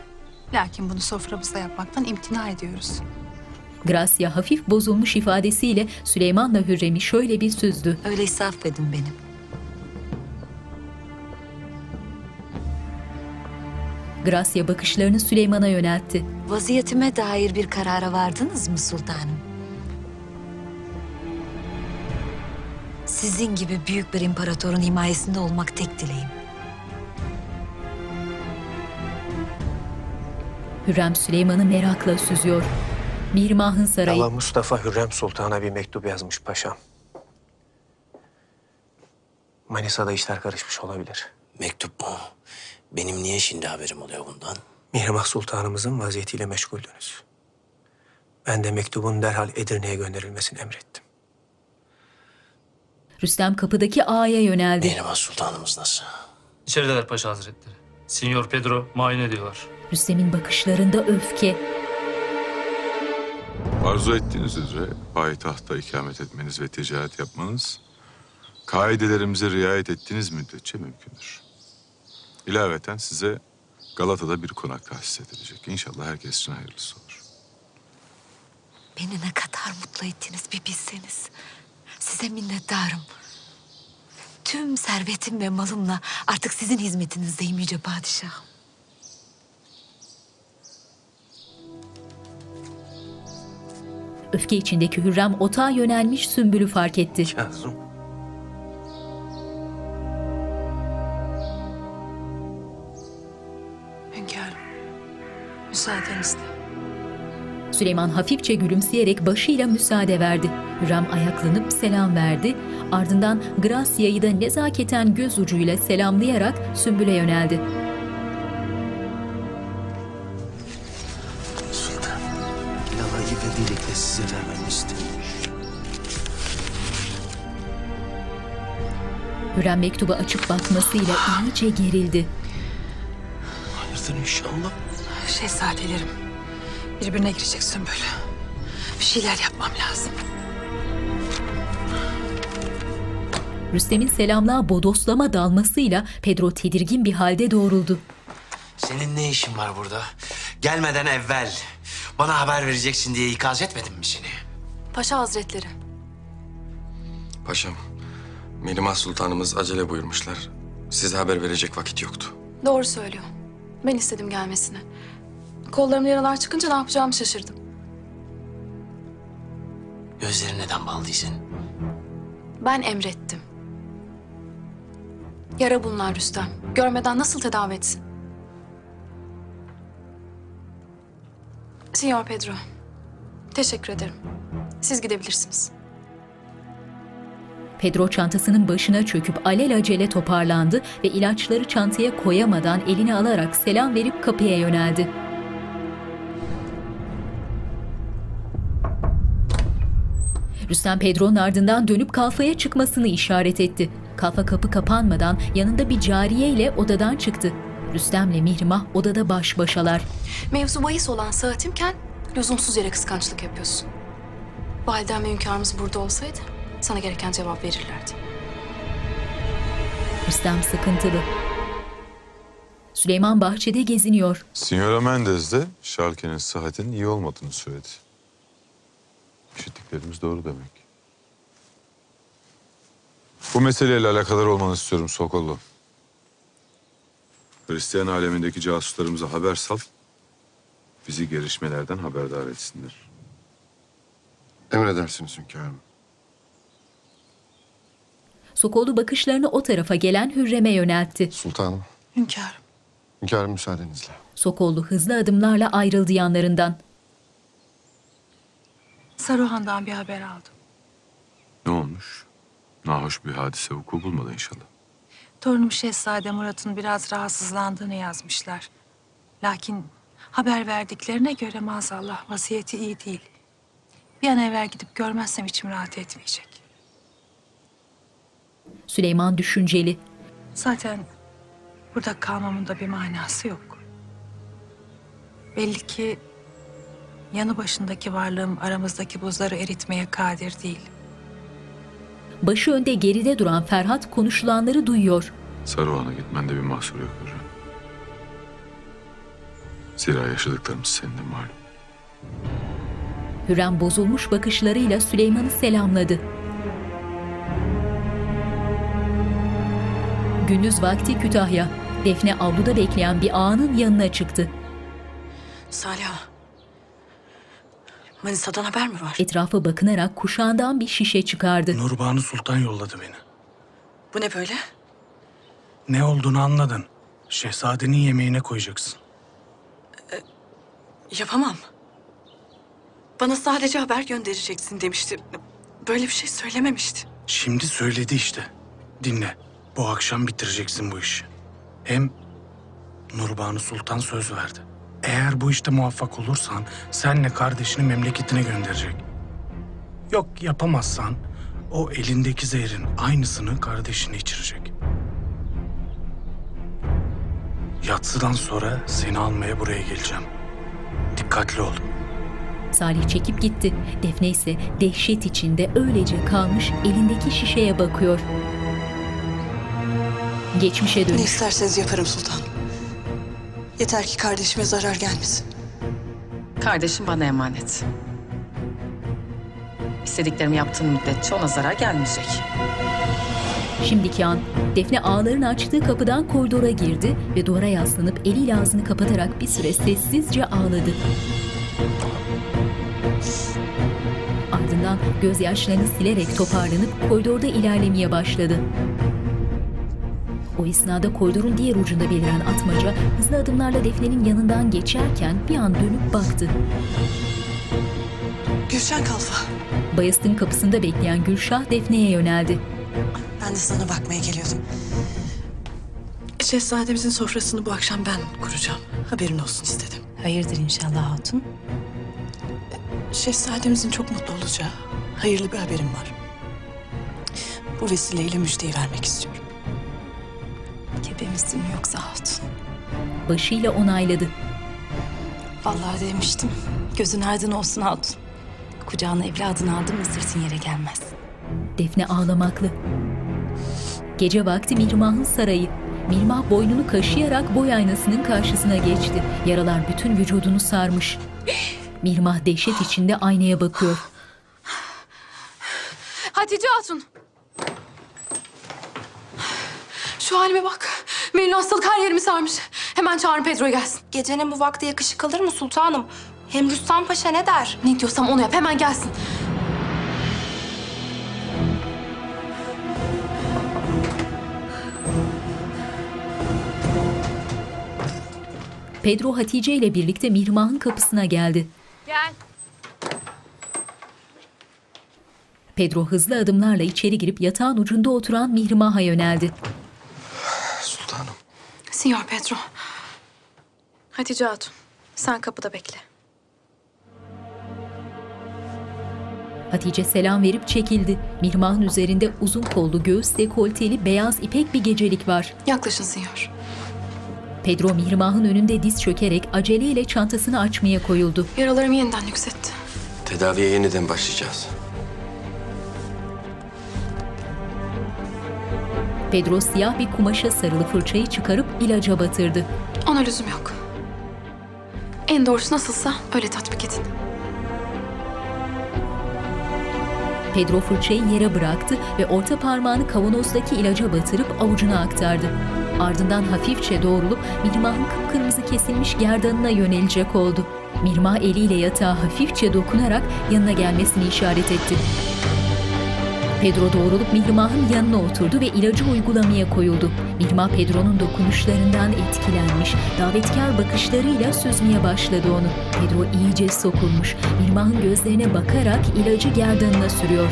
Lakin bunu soframızda yapmaktan imtina ediyoruz. Gracia hafif bozulmuş ifadesiyle Süleyman'la Hürrem'i şöyle bir süzdü. Öyleyse affedin beni. Gracia bakışlarını Süleyman'a yöneltti. Vaziyetime dair bir karara vardınız mı sultanım? Sizin gibi büyük bir imparatorun himayesinde olmak tek dileğim. Hürrem Süleyman'ı merakla süzüyor. Mihrimah'ın sarayı. Allah Mustafa Hürrem Sultan'a bir mektup yazmış paşam. Manisa'da işler karışmış olabilir. Mektup mu? Benim niye şimdi haberim oluyor bundan? Mihrimah Sultanımızın vaziyetiyle meşguldünüz. Ben de mektubun derhal Edirne'ye gönderilmesini emrettim. Rüstem kapıdaki ağaya yöneldi. Mihrimah Sultanımız nasıl? İçerideler Paşa Hazretleri. Signor Pedro muayene ediyorlar. Rüstem'in bakışlarında öfke. Arzu ettiğiniz üzere payitahta ikamet etmeniz ve ticaret yapmanız kaidelerimize riayet ettiğiniz müddetçe mümkündür. İlaveten size Galata'da bir konak tahsis edilecek. İnşallah herkes için hayırlısı olur. Beni ne kadar mutlu ettiniz bir bilseniz. Size minnettarım. Tüm servetim ve malımla artık sizin hizmetinizdeyim yüce padişahım. Öfke içindeki Hürrem otağa yönelmiş Sümbül'ü fark etti. Hünkârım, müsaadenizle. Süleyman hafifçe gülümseyerek başıyla müsaade verdi. Hürrem ayaklanıp selam verdi. Ardından Gracia'yı da nezaketen göz ucuyla selamlayarak Sümbül'e yöneldi. Sultan, Lava'yı ve dilekle size vermemi istedim. Hürrem mektubu açıp bakmasıyla iyice gerildi. Hayırdır inşallah. Şehzadelerim, birbirine girecek Sümbül. Bir şeyler yapmam lazım. Rüstem'in selamlığa bodoslama dalmasıyla Pedro tedirgin bir halde doğruldu. Senin ne işin var burada? Gelmeden evvel bana haber vereceksin diye ikaz etmedim mi seni? Paşa Hazretleri. Paşam, Mihrimah Sultanımız acele buyurmuşlar. Size haber verecek vakit yoktu. Doğru söylüyor. Ben istedim gelmesini. Kollarımda yaralar çıkınca ne yapacağımı şaşırdım. Gözlerin neden bağlıydın? Ben emrettim. Yara bunlar Rüstem. Görmeden nasıl tedavi etsin? Signor Pedro. Teşekkür ederim. Siz gidebilirsiniz. Pedro çantasının başına çöküp alelacele toparlandı ve ilaçları çantaya koyamadan elini alarak selam verip kapıya yöneldi. Rüstem Pedro'nun ardından dönüp kalfaya çıkmasını işaret etti. Kalfa kapı kapanmadan yanında bir cariye ile odadan çıktı. Rüstem'le Mihrimah odada baş başalar. Mevzu bahis olan saatimken lüzumsuz yere kıskançlık yapıyorsun. Validem ve hünkârımız burada olsaydı sana gereken cevap verirlerdi. Rüstem sıkıntılı. Süleyman bahçede geziniyor. Signora Mendez de Şalke'nin sıhhatinin iyi olmadığını söyledi. İşittiklerimiz doğru demek. Bu meseleyle alakadar olmanı istiyorum Sokollu. Hristiyan alemindeki casuslarımıza haber sal. Bizi gelişmelerden haberdar etsinler. Emredersiniz hünkârım. Sokollu bakışlarını o tarafa gelen Hürrem'e yöneltti. Sultanım, Hünkârım. hünkârım müsaadenizle. Sokollu hızlı adımlarla ayrıldı yanlarından. Saruhan'dan bir haber aldım. Ne olmuş? Nahoş bir hadise vuku bulmadı inşallah. Torunum Şehzade Murat'ın biraz rahatsızlandığını yazmışlar. Lakin haber verdiklerine göre maazallah vaziyeti iyi değil. Bir an evvel gidip görmezsem içim rahat etmeyecek. Süleyman düşünceli. Zaten burada kalmamın da bir manası yok. Belli ki yanı başındaki varlığım aramızdaki buzları eritmeye kadir değil. Başı önde geride duran Ferhat konuşulanları duyuyor. Saruhan'a gitmende bir mahsur yok hocam. Zira yaşadıklarımız senin de malum. Hürrem bozulmuş bakışlarıyla Süleyman'ı selamladı. Gündüz vakti Kütahya. Defne avluda bekleyen bir ağanın yanına çıktı. Salih Manisa'dan haber mi var? Etrafa bakınarak kuşağından bir şişe çıkardı. Nurbanu Sultan yolladı beni. Bu ne böyle? Ne olduğunu anladın. Şehzadenin yemeğine koyacaksın. Yapamam. Bana sadece haber göndereceksin demişti. Böyle bir şey söylememişti. Şimdi söyledi işte. Dinle. Bu akşam bitireceksin bu işi. Hem Nurbanu Sultan söz verdi. Eğer bu işte muvaffak olursan senle kardeşini memleketine gönderecek. Yok yapamazsan o elindeki zehrin aynısını kardeşine içirecek. Yatsıdan sonra seni almaya buraya geleceğim. Dikkatli ol. Salih çekip gitti. Defne ise dehşet içinde öylece kalmış elindeki şişeye bakıyor. Geçmişe Ne dönüş. isterseniz yaparım sultanım. Yeter ki kardeşime zarar gelmesin. Kardeşim bana emanet. İstediklerimi yaptığım müddetçe ona zarar gelmeyecek. Şimdiki an Defne ağların açtığı kapıdan koridora girdi ve duvara yaslanıp eliyle ağzını kapatarak bir süre sessizce ağladı. Ardından gözyaşlarını silerek toparlanıp koridorda ilerlemeye başladı. O esnada koridorun diğer ucunda beliren atmaca hızlı adımlarla Defne'nin yanından geçerken bir an dönüp baktı. Gülşen Kalfa, Bayastın kapısında bekleyen Gülşah Defne'ye yöneldi. ben de sana bakmaya geliyordum. Şehzademizin sofrasını bu akşam ben kuracağım. Haberin olsun istedim. Hayırdır inşallah hatun? Şehzademizin çok mutlu olacağı hayırlı bir haberim var. Bu vesileyle müjdeyi vermek istiyorum. Gebemizsin yoksa hatun? Başıyla onayladı. Vallahi demiştim. Gözün aydın olsun hatun. Kucağına evladını aldın mı sırtın yere gelmez. Defne ağlamaklı. Gece vakti Mirmah'ın sarayı. Mirmah boynunu kaşıyarak boy aynasının karşısına geçti. Yaralar bütün vücudunu sarmış. Mirmah dehşet içinde aynaya bakıyor. Hatice Hatun. Şu halime bak. Melin hastalık her yerimi sarmış. Hemen çağırın Pedro gelsin. Gecenin bu vakti yakışık kalır mı sultanım? Hem Rüstem Paşa ne der? Ne diyorsam onu yap. Hemen gelsin. Pedro Hatice ile birlikte Mirmah'ın kapısına geldi. Gel. Pedro hızlı adımlarla içeri girip yatağın ucunda oturan Mirmah'a yöneldi. Sinyor Pedro. Hatice Hatun. Sen kapıda bekle. Hatice selam verip çekildi. Mirmah'ın üzerinde uzun kollu göğüs dekolteli beyaz ipek bir gecelik var. Yaklaşın Sinyor. Pedro Mirmah'ın önünde diz çökerek aceleyle çantasını açmaya koyuldu. Yaralarım yeniden yükseltti. Tedaviye yeniden başlayacağız. Pedro siyah bir kumaşa sarılı fırçayı çıkarıp ilaca batırdı. Ona lüzum yok. En doğrusu nasılsa öyle tatbik edin. Pedro fırçayı yere bıraktı ve orta parmağını kavanozdaki ilaca batırıp avucuna aktardı. Ardından hafifçe doğrulup Mirmah'ın kıpkırmızı kesilmiş gerdanına yönelecek oldu. Mirmah eliyle yatağa hafifçe dokunarak yanına gelmesini işaret etti. Pedro doğrulup Mirmah'ın yanına oturdu ve ilacı uygulamaya koyuldu. Mirmah Pedro'nun dokunuşlarından etkilenmiş, davetkar bakışlarıyla süzmeye başladı onu. Pedro iyice sokulmuş, Mirmah'ın gözlerine bakarak ilacı gerdanına sürüyor.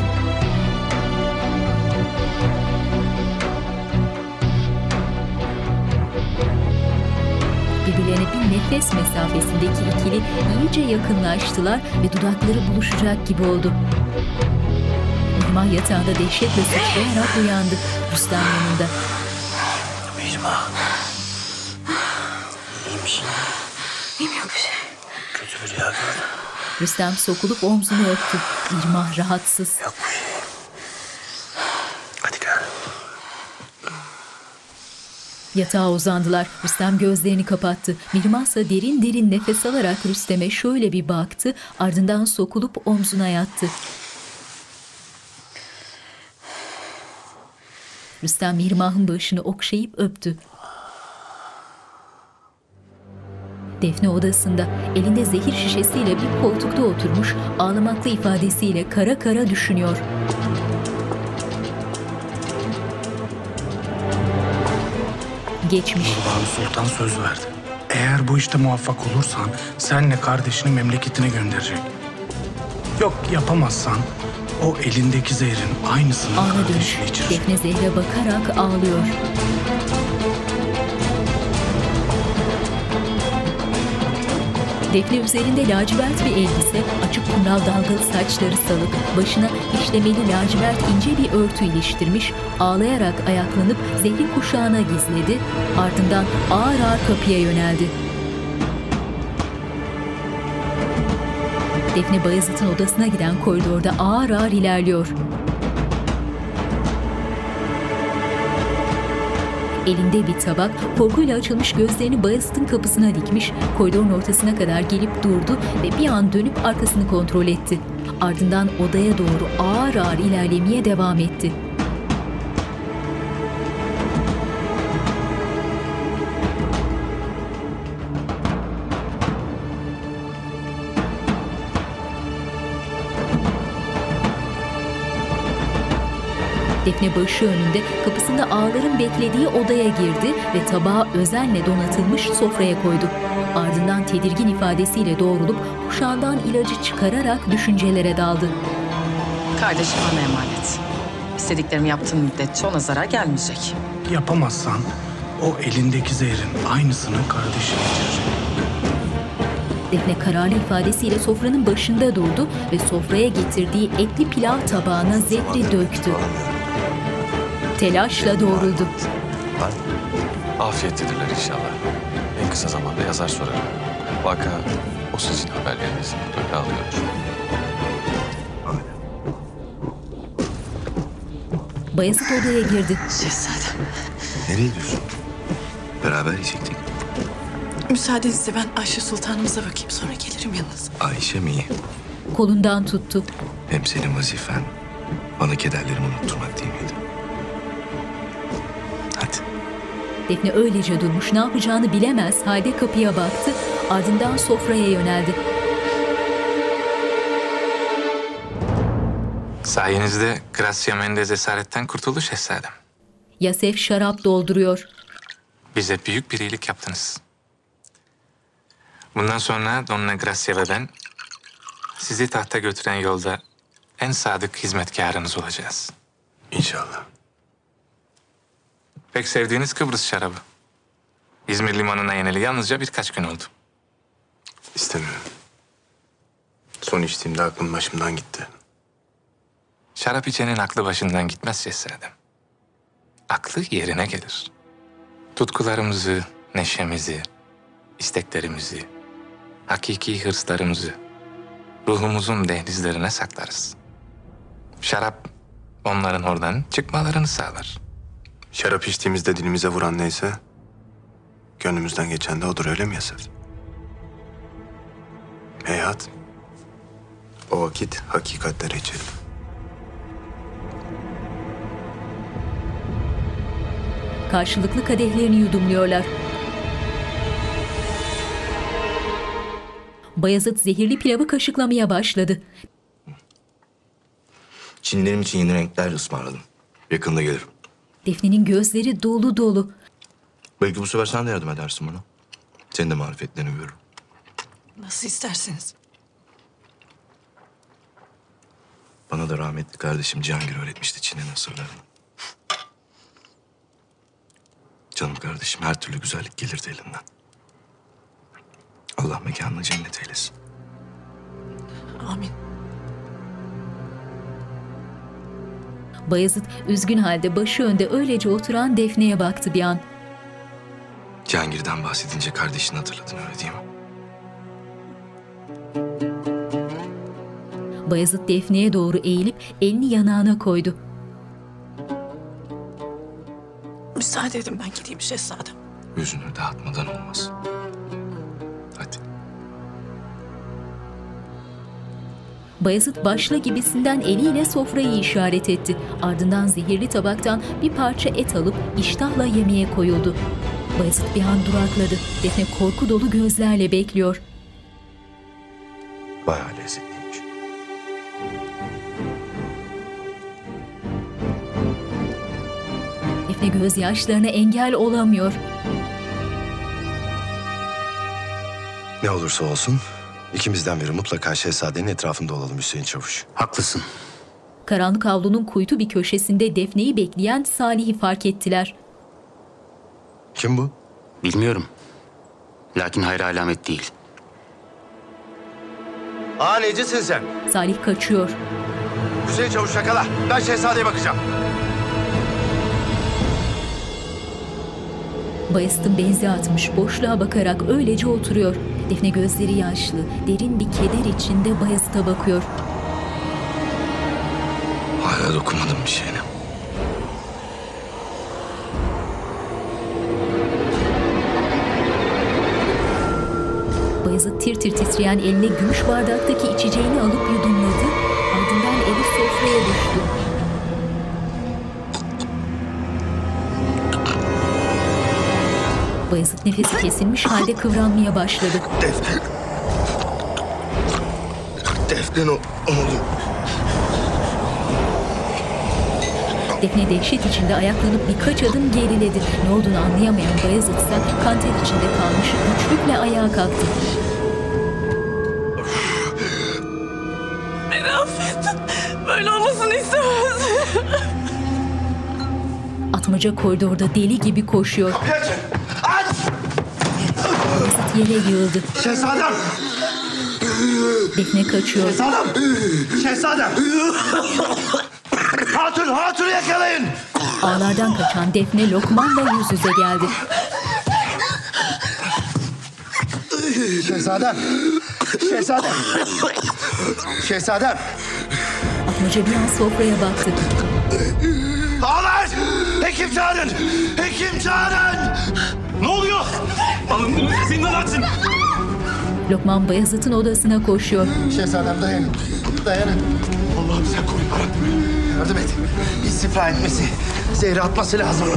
Birbirlerine bir nefes mesafesindeki ikili iyice yakınlaştılar ve dudakları buluşacak gibi oldu. Mirmah yatağında dehşetle sıçrayarak uyandı. Rüstem yanında. Mirmah. İyi misin? İyiyim yok bir şey. Kötü bir rüya gördüm. Rüstem sokulup omzunu öptü. Mirmah rahatsız. Hadi gel. Yatağa uzandılar. Rüstem gözlerini kapattı. Mirmah ise derin derin nefes alarak Rüstem'e şöyle bir baktı. Ardından sokulup omzuna yattı. Rüstem Mirmah'ın başını okşayıp öptü. Defne odasında elinde zehir şişesiyle bir koltukta oturmuş ağlamaklı ifadesiyle kara kara düşünüyor. Geçmiş. Banu Sultan söz verdi. Eğer bu işte muvaffak olursan senle kardeşini memleketine gönderecek. Yok yapamazsan o elindeki zehrin aynısını Ana kardeşine dönüş. içirecek. Defne Zehre bakarak ağlıyor. Defne üzerinde lacivert bir elbise, açık kumral dalgalı saçları salık, başına işlemeli lacivert ince bir örtü iliştirmiş, ağlayarak ayaklanıp zehri kuşağına gizledi, ardından ağır ağır kapıya yöneldi. Defne Bayezid'in odasına giden koridorda ağır ağır ilerliyor. Elinde bir tabak, korkuyla açılmış gözlerini Bayezid'in kapısına dikmiş, koridorun ortasına kadar gelip durdu ve bir an dönüp arkasını kontrol etti. Ardından odaya doğru ağır ağır ilerlemeye devam etti. Defne başı önünde kapısında ağların beklediği odaya girdi ve tabağı özenle donatılmış sofraya koydu. Ardından tedirgin ifadesiyle doğrulup kuşağından ilacı çıkararak düşüncelere daldı. Kardeşim bana emanet. İstediklerimi yaptığın müddetçe ona zarar gelmeyecek. Yapamazsan o elindeki zehrin aynısını kardeşine içirecek. Defne kararlı ifadesiyle sofranın başında durdu ve sofraya getirdiği etli pilav tabağına zehri döktü. Telaşla doğruldu. Afiyettedirler inşallah. En kısa zamanda yazar sorarım. Vaka o sizin haberlerinizi mutlaka alıyordur. Bayezid odaya girdi. Şehzadem. Nereye gidiyorsun? Beraber yiyecektik. Müsaadenizle ben Ayşe Sultanımıza bakayım sonra gelirim yanınıza. Ayşe mi? Kolundan tuttu. Hem senin vazifen bana kederlerimi unutturmak değil miydi? Defne öylece durmuş ne yapacağını bilemez halde kapıya baktı ardından sofraya yöneldi. Sayenizde Gracia Mendez esaretten kurtuldu şehzadem. Yasef şarap dolduruyor. Bize büyük bir iyilik yaptınız. Bundan sonra Donna Gracia ve ben sizi tahta götüren yolda en sadık hizmetkarınız olacağız. İnşallah. Pek sevdiğiniz Kıbrıs şarabı. İzmir limanına yeneli yalnızca birkaç gün oldu. İstemiyorum. Son içtiğimde aklım başımdan gitti. Şarap içenin aklı başından gitmez şehzadem. Aklı yerine gelir. Tutkularımızı, neşemizi, isteklerimizi, hakiki hırslarımızı ruhumuzun dehlizlerine saklarız. Şarap onların oradan çıkmalarını sağlar. Şarap içtiğimizde dilimize vuran neyse... ...gönlümüzden geçen de odur öyle mi Yasef? Heyhat. O vakit hakikatleri içelim. Karşılıklı kadehlerini yudumluyorlar. Bayezid zehirli pilavı kaşıklamaya başladı. Çinlerim için yeni renkler ısmarladım. Yakında gelirim. Defne'nin gözleri dolu dolu. Belki bu sefer sen de yardım edersin bana. Senin de marifetlerini görürüm. Nasıl isterseniz. Bana da rahmetli kardeşim Cihangir öğretmişti Çin'in asırlarını. Canım kardeşim her türlü güzellik gelirdi elinden. Allah mekanını cennet eylesin. Amin. Bayezid üzgün halde başı önde öylece oturan Defne'ye baktı bir an. Cihangir'den bahsedince kardeşini hatırladın öyle değil mi? Bayezid Defne'ye doğru eğilip elini yanağına koydu. Müsaade edin ben gideyim şehzadem. Yüzünü dağıtmadan olmaz. Bayezid başla gibisinden eliyle sofrayı işaret etti. Ardından zehirli tabaktan bir parça et alıp iştahla yemeğe koyuldu. Bayezid bir an durakladı. Defne korku dolu gözlerle bekliyor. Bayağı lezzetliymiş. Defne gözyaşlarına engel olamıyor. Ne olursa olsun ikimizden biri mutlaka şehzadenin etrafında olalım Hüseyin Çavuş. Haklısın. Karanlık avlunun kuytu bir köşesinde Defne'yi bekleyen Salih'i fark ettiler. Kim bu? Bilmiyorum. Lakin hayra alamet değil. Aa necisin sen? Salih kaçıyor. Hüseyin Çavuş yakala. Ben şehzadeye bakacağım. Bayezid'in benzi atmış, boşluğa bakarak öylece oturuyor. Defne gözleri yaşlı, derin bir keder içinde Bayezid'e bakıyor. Hala dokunmadım bir şeyine. Bayezid tir tir titreyen eline gümüş bardaktaki içeceğini alıp yudumladı. Ardından eli sofraya düştü. Bayezid nefesi kesilmiş halde kıvranmaya başladı. Defne. Defne o- oğlum. Defne dehşet içinde ayaklanıp birkaç adım geriledi. Ne olduğunu anlayamayan Bayezid ise kanter içinde kalmış güçlükle ayağa kalktı. Beni affet. Böyle olmasını istemezdim. Atmaca koridorda deli gibi koşuyor. Bayezid yere yığıldı. Şehzadem! Defne kaçıyor. Şehzadem! Şehzadem! Hatun, hatunu yakalayın! Ağlardan kaçan Defne Lokman'la yüz yüze geldi. Şehzadem! Şehzadem! Şehzadem! Atmaca bir an sofraya baktı. Ağlar! Hekim çağırın! Hekim çağırın! Ne oluyor? Alın bunu zindan açın! Lokman Bayezid'in odasına koşuyor. Şehzadem dayanın. Dayanın. Allah'ım sen koru yarabbim. Yardım et. İstifra etmesi, zehri atması lazım.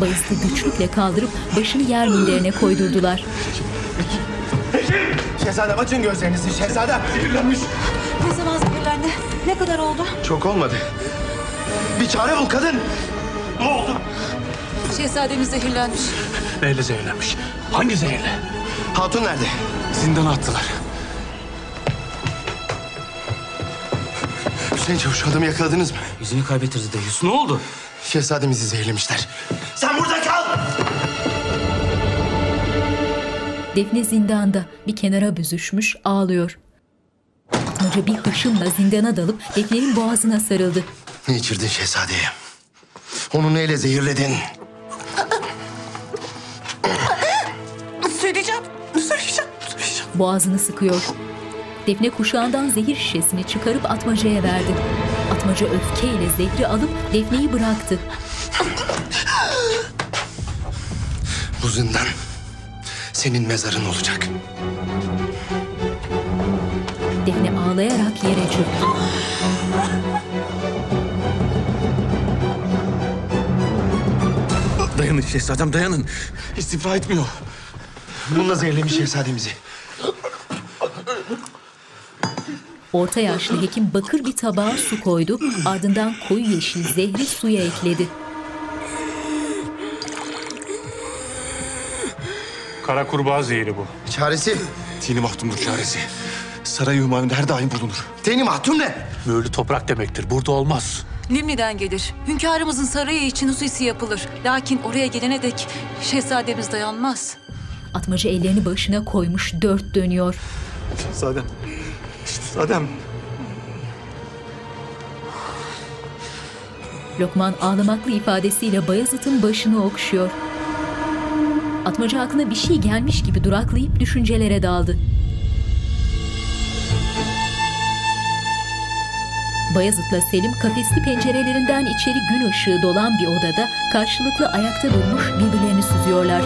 Bayezid'i güçlükle kaldırıp başını yer minderine koydurdular. Şehzadem açın gözlerinizi. Şehzadem zehirlenmiş. Ne zaman zehirlendi? Ne kadar oldu? Çok olmadı. Bir çare bul kadın. Ne oldu? Şehzademiz zehirlenmiş. Neyle zehirlenmiş? Hangi zehirle? Hatun nerede? Zindana attılar. Hüseyin Çavuş adamı yakaladınız mı? Yüzünü kaybettirdi Deyus. Ne oldu? Şehzademizi zehirlemişler. Sen burada kal! Defne zindanda bir kenara büzüşmüş ağlıyor. Atmaca bir hışımla zindana dalıp Defne'nin boğazına sarıldı. Ne içirdin şehzadeye? Onu neyle zehirledin? Boğazını sıkıyor. Defne kuşağından zehir şişesini çıkarıp Atmaca'ya verdi. Atmaca öfkeyle zehri alıp Defne'yi bıraktı. Bu zindan senin mezarın olacak. Defne ağlayarak yere çöktü. Dayanın şehzadem dayanın. İstifra etmiyor. Bununla zehirlemiş şehzademizi. Orta yaşlı hekim bakır bir tabağa su koydu, ardından koyu yeşil zehri suya ekledi. Kara kurbağa zehri bu. Çaresi? Tini mahtumdur çaresi. Saray Hümayun'da her daim bulunur. Teni mahtum ne? Mühürlü toprak demektir. Burada olmaz. Limni'den gelir. Hünkârımızın sarayı için hususi yapılır. Lakin oraya gelene dek şehzademiz dayanmaz. Atmaca ellerini başına koymuş dört dönüyor. Şehzadem. Şehzadem. Lokman ağlamaklı ifadesiyle Bayezid'in başını okşuyor. Atmaca aklına bir şey gelmiş gibi duraklayıp düşüncelere daldı. Bayezid'le Selim kafesli pencerelerinden içeri gün ışığı dolan bir odada karşılıklı ayakta durmuş birbirlerini süzüyorlar.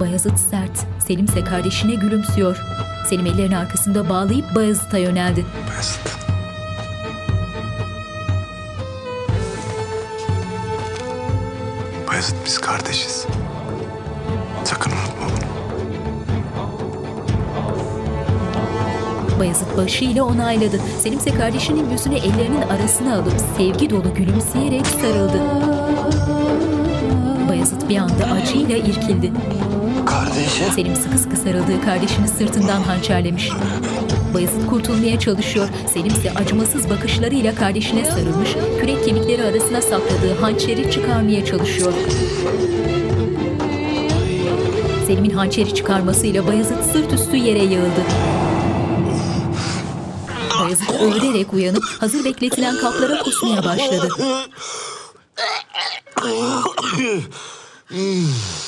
Bayezid sert, Selim ise kardeşine gülümsüyor. Selim ellerini arkasında bağlayıp Bayezid'e yöneldi. Bayezid biz kardeşiz. Sakın unutma bunu. Bayezid başıyla onayladı. Selim ise kardeşinin yüzünü ellerinin arasına alıp sevgi dolu gülümseyerek sarıldı. Bayezid bir anda acıyla irkildi. Kardeşim. Selim sıkı sıkı sarıldığı kardeşini sırtından hançerlemiş. Bayezid kurtulmaya çalışıyor. Selim ise acımasız bakışlarıyla kardeşine sarılmış, kürek kemikleri arasına sakladığı hançeri çıkarmaya çalışıyor. Selim'in hançeri çıkarmasıyla Bayezid sırt üstü yere yığıldı. Bayezid öğürerek uyanıp hazır bekletilen kaplara kusmaya başladı.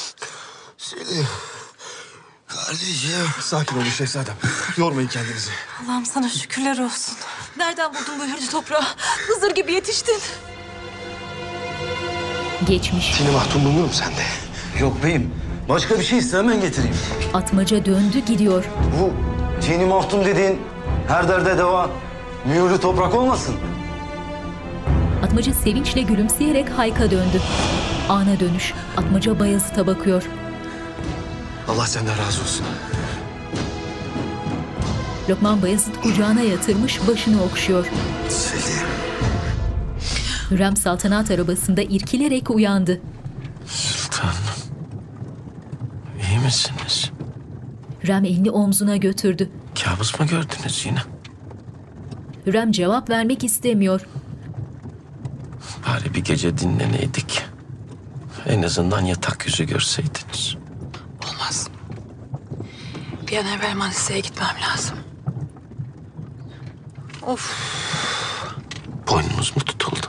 Kardeşim. Sakin olun şehzadem. Yormayın kendinizi. Allah'ım sana şükürler olsun. Nereden buldun bu hürcü toprağı? Hızır gibi yetiştin. Geçmiş. Seni mahdum bulunur mu sende? Yok beyim. Başka bir şey ise hemen getireyim. Atmaca döndü gidiyor. Bu tini mahtum dediğin her derde deva mühürlü toprak olmasın? Atmaca sevinçle gülümseyerek Hayk'a döndü. Ana dönüş. Atmaca Bayezid'e bakıyor. Allah senden razı olsun. Lokman Bayezid kucağına yatırmış başını okşuyor. Selim. Hürrem saltanat arabasında irkilerek uyandı. Sultanım. İyi misiniz? Hürrem elini omzuna götürdü. Kabus mu gördünüz yine? Hürrem cevap vermek istemiyor. Bari bir gece dinleneydik. En azından yatak yüzü görseydiniz. Bir an evvel Manisa'ya gitmem lazım. Of. Boynunuz mu tutuldu?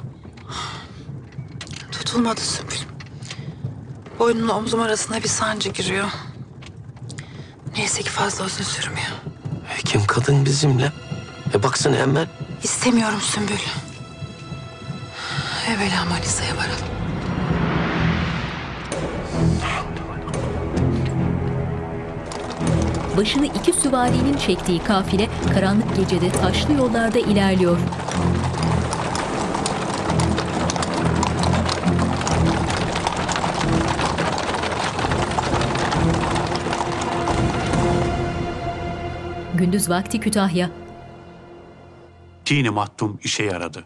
Tutulmadı Sümbül. Boynumla omzum arasına bir sancı giriyor. Neyse ki fazla uzun sürmüyor. Hekim kadın bizimle. E baksana hemen. İstemiyorum Sümbül. Evvela Manisa'ya varalım. Başını iki süvarinin çektiği kafile karanlık gecede taşlı yollarda ilerliyor. Gündüz vakti Kütahya. Tini Mahtum işe yaradı.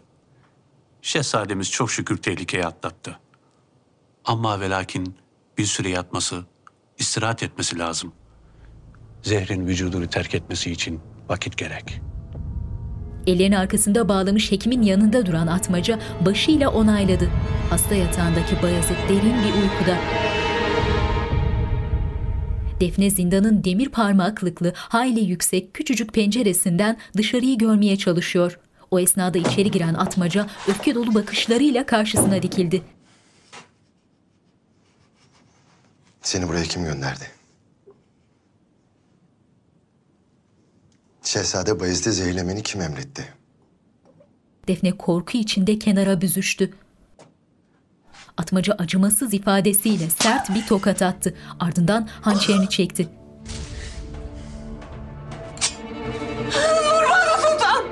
Şehzademiz çok şükür tehlikeyi atlattı. Ama ve lakin bir süre yatması, istirahat etmesi lazım. Zehrin vücudunu terk etmesi için vakit gerek. Ellerini arkasında bağlamış hekimin yanında duran atmaca başıyla onayladı. Hasta yatağındaki Bayezid derin bir uykuda. Defne zindanın demir parmaklıklı, hayli yüksek, küçücük penceresinden dışarıyı görmeye çalışıyor. O esnada içeri giren atmaca öfke dolu bakışlarıyla karşısına dikildi. Seni buraya kim gönderdi? Şehzade Bayezid'i zehirlemeni kim emretti? Defne korku içinde kenara büzüştü. Atmaca acımasız ifadesiyle sert bir tokat attı. Ardından hançerini çekti. Nurhan Sultan!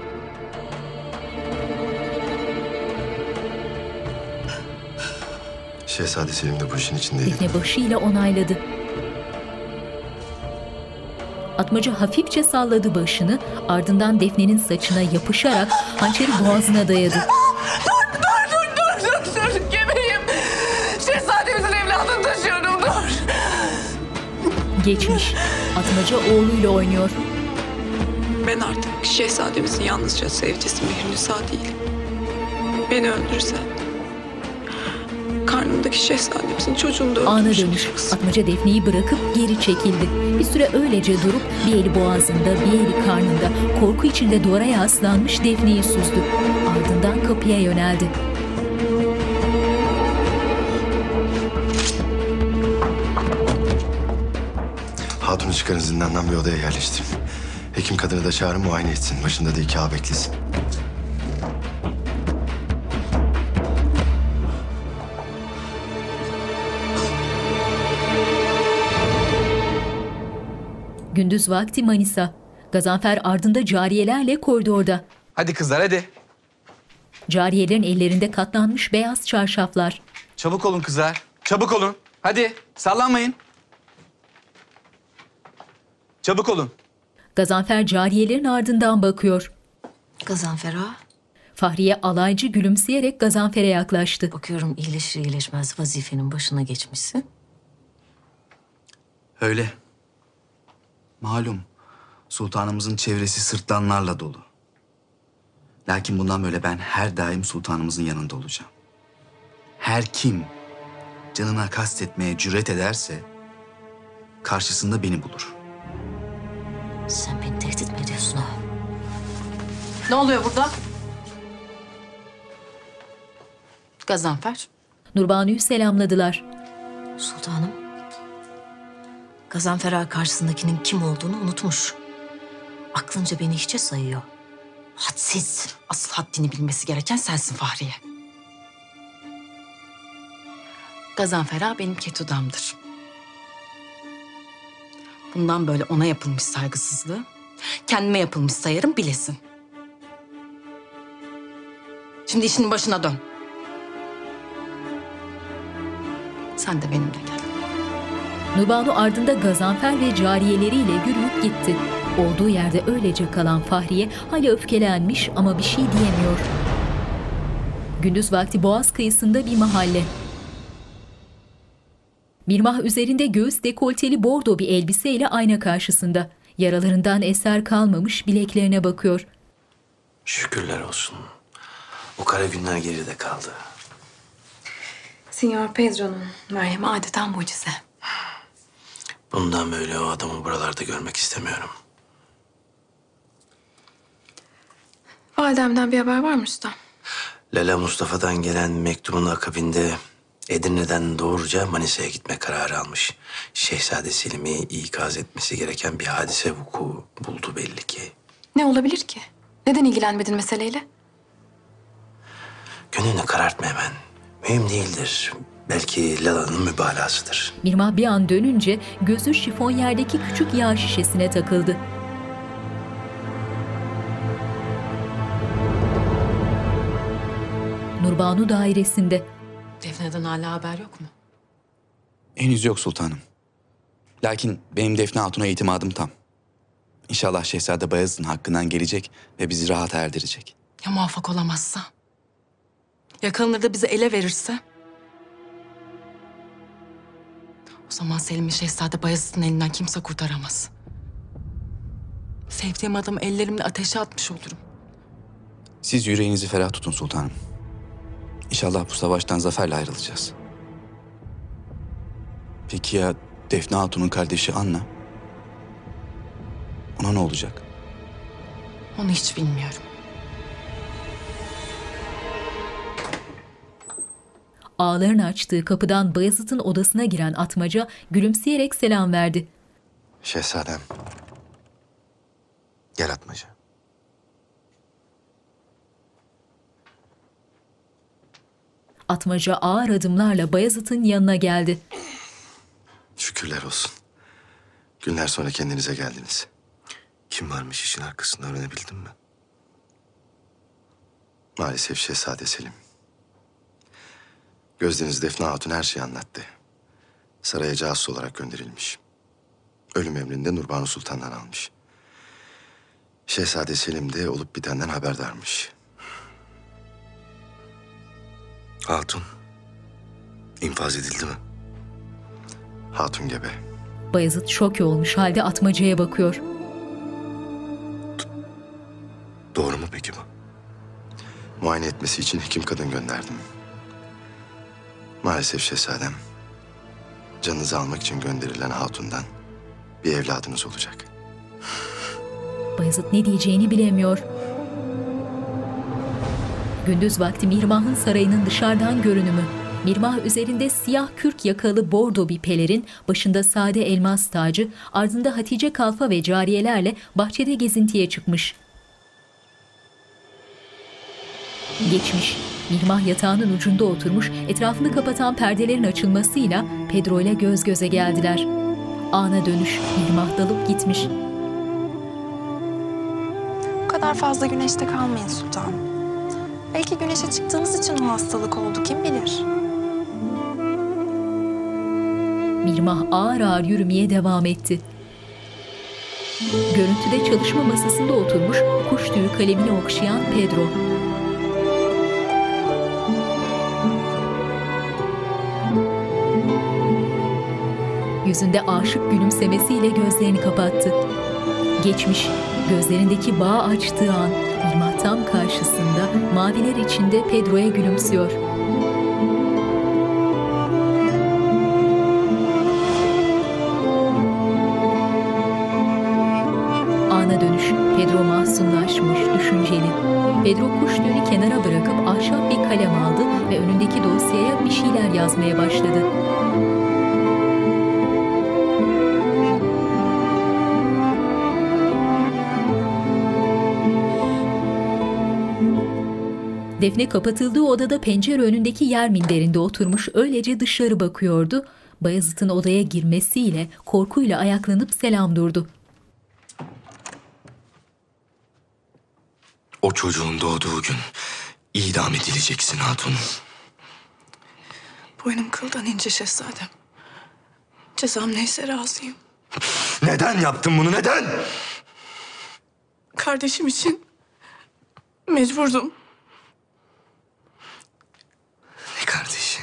Şehzade Selim de bu işin içindeydi. Defne başıyla onayladı. Atmaca hafifçe salladı başını, ardından Defne'nin saçına yapışarak hançeri boğazına dayadı. Dur, dur, dur, dur, dur. Gebereyim. Şehzademizin evladını taşıyorum, dur. Geçmiş. Atmaca oğluyla oynuyor. Ben artık şehzademizin yalnızca sevgisi Mihrinisa değilim. Beni öldürsen karnımdaki şehzademizin çocuğunu da Ana dönüş. Atmaca Defne'yi bırakıp geri çekildi. Bir süre öylece durup bir eli boğazında, bir eli karnında, korku içinde duvara yaslanmış Defne'yi süzdü. Ardından kapıya yöneldi. Hatun'u çıkarın zindandan bir odaya yerleştirin. Hekim kadını da çağırın muayene etsin. Başında da iki ağ beklesin. Gündüz vakti Manisa. Gazanfer ardında cariyelerle koridorda. Hadi kızlar hadi. Cariyelerin ellerinde katlanmış beyaz çarşaflar. Çabuk olun kızlar. Çabuk olun. Hadi sallanmayın. Çabuk olun. Gazanfer cariyelerin ardından bakıyor. Gazanfer ağa. Fahriye alaycı gülümseyerek Gazanfer'e yaklaştı. Bakıyorum iyileşir iyileşmez vazifenin başına geçmişsin. Öyle. Malum sultanımızın çevresi sırtlanlarla dolu. Lakin bundan böyle ben her daim sultanımızın yanında olacağım. Her kim canına kastetmeye cüret ederse karşısında beni bulur. Sen beni tehdit mi ediyorsun ha? Ne oluyor burada? Gazanfer. Nurbanu'yu selamladılar. Sultanım. Gazanfer Ağa karşısındakinin kim olduğunu unutmuş. Aklınca beni hiçe sayıyor. Hadsiz. Asıl haddini bilmesi gereken sensin Fahriye. Gazanfer Ağa benim ketudamdır. Bundan böyle ona yapılmış saygısızlığı kendime yapılmış sayarım bilesin. Şimdi işinin başına dön. Sen de benimle gel. Nurbanu ardında Gazanfer ve cariyeleriyle yürüyüp gitti. Olduğu yerde öylece kalan Fahriye hala öfkelenmiş ama bir şey diyemiyor. Gündüz vakti Boğaz kıyısında bir mahalle. Mirmah üzerinde göğüs dekolteli bordo bir elbiseyle ayna karşısında. Yaralarından eser kalmamış bileklerine bakıyor. Şükürler olsun. O kara günler geride kaldı. Signor Pedro'nun merhemi adeta mucize. Bundan böyle o adamı buralarda görmek istemiyorum. Validemden bir haber var mı usta? Lala Mustafa'dan gelen mektubun akabinde Edirne'den doğruca Manisa'ya gitme kararı almış. Şehzade Selim'i ikaz etmesi gereken bir hadise vuku buldu belli ki. Ne olabilir ki? Neden ilgilenmedin meseleyle? Gönlünü karartma hemen. Mühim değildir. Belki Lala'nın mübalağasıdır. Mirmah bir an dönünce gözü şifonyerdeki küçük yağ şişesine takıldı. Nurbanu dairesinde. Defne'den hala haber yok mu? Henüz yok sultanım. Lakin benim Defne Hatun'a itimadım tam. İnşallah Şehzade Bayezid'in hakkından gelecek ve bizi rahat erdirecek. Ya muvaffak olamazsa? Yakalanır da bizi ele verirse? Zaman Selim'i Şehzade Bayezid'in elinden kimse kurtaramaz. Sevdiğim adamı ellerimle ateşe atmış olurum. Siz yüreğinizi ferah tutun sultanım. İnşallah bu savaştan zaferle ayrılacağız. Peki ya Defne Hatun'un kardeşi Anna? Ona ne olacak? Onu hiç bilmiyorum. Ağların açtığı kapıdan Bayezid'in odasına giren atmaca gülümseyerek selam verdi. Şehzadem. Gel atmaca. Atmaca ağır adımlarla Bayezid'in yanına geldi. Şükürler olsun. Günler sonra kendinize geldiniz. Kim varmış işin arkasında öğrenebildin mi? Maalesef Şehzade Selim. Gözdeniz Defne Hatun her şeyi anlattı. Saraya casus olarak gönderilmiş. Ölüm emrini de Nurbanu Sultan'dan almış. Şehzade Selim de olup bitenden haberdarmış. Hatun infaz edildi mi? Hatun gebe. Bayezid şok olmuş halde atmacaya bakıyor. Doğru mu peki bu? Muayene etmesi için hekim kadın gönderdim. Maalesef şehzadem, canınızı almak için gönderilen hatundan bir evladınız olacak. Bayezid ne diyeceğini bilemiyor. Gündüz vakti Mirmah'ın sarayının dışarıdan görünümü. Mirmah üzerinde siyah kürk yakalı bordo bir pelerin, başında sade elmas tacı, ardında Hatice Kalfa ve cariyelerle bahçede gezintiye çıkmış. Geçmiş. Mirmah yatağının ucunda oturmuş, etrafını kapatan perdelerin açılmasıyla Pedro ile göz göze geldiler. Ana dönüş, Mirmah dalıp gitmiş. Bu kadar fazla güneşte kalmayın sultanım. Belki güneşe çıktığınız için o hastalık oldu kim bilir. Mirmah ağır ağır yürümeye devam etti. Görüntüde çalışma masasında oturmuş, kuş tüyü kalemini okşayan Pedro. yüzünde aşık gülümsemesiyle gözlerini kapattı. Geçmiş, gözlerindeki bağ açtığı an Irma tam karşısında maviler içinde Pedro'ya gülümsüyor. Ana dönüş, Pedro mahzunlaşmış, düşünceli. Pedro kuşluğunu kenara bırakıp ahşap bir kalem aldı ve önündeki dosyaya bir şeyler yazmaya başladı. Defne kapatıldığı odada pencere önündeki yer minderinde oturmuş öylece dışarı bakıyordu. Bayezid'in odaya girmesiyle korkuyla ayaklanıp selam durdu. O çocuğun doğduğu gün idam edileceksin hatun. Boynum kıldan ince şehzadem. Cezam neyse razıyım. Neden yaptın bunu neden? Kardeşim için mecburdum. Ne kardeşi?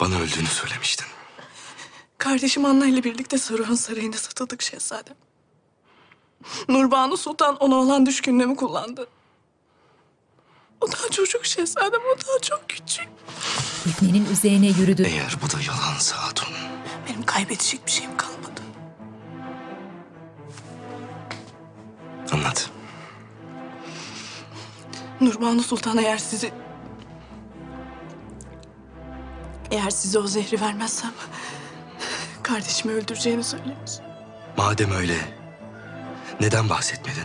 Bana öldüğünü söylemiştin. Kardeşim Anna ile birlikte Saruhan Sarayı'nda satıldık şehzadem. Nurbanu Sultan ona olan düşkünlüğümü kullandı. O daha çocuk şehzadem, o daha çok küçük. Defne'nin üzerine yürüdü. Eğer bu da yalansa hatun. Benim kaybedecek bir şeyim kalmadı. Anlat. Nurbanu Sultan eğer sizi... Eğer size o zehri vermezsem... ...kardeşimi öldüreceğini söylemiş. Madem öyle neden bahsetmedin?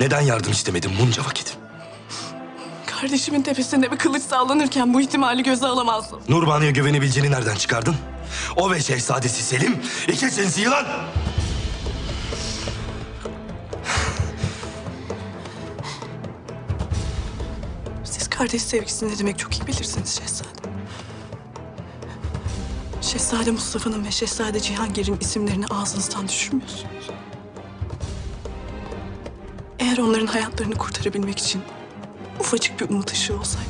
Neden yardım istemedin bunca vakit? Kardeşimin tepesinde bir kılıç sallanırken bu ihtimali göze alamazdım. Nurbanu'ya güvenebileceğini nereden çıkardın? O ve şehzadesi Selim iki sinsi yılan. Siz kardeş sevgisi ne demek çok iyi bilirsiniz şehzadem. Şehzade Mustafa'nın ve Şehzade Cihangir'in isimlerini ağzınızdan düşürmüyorsunuz. Eğer onların hayatlarını kurtarabilmek için ufacık bir umut ışığı olsaydı.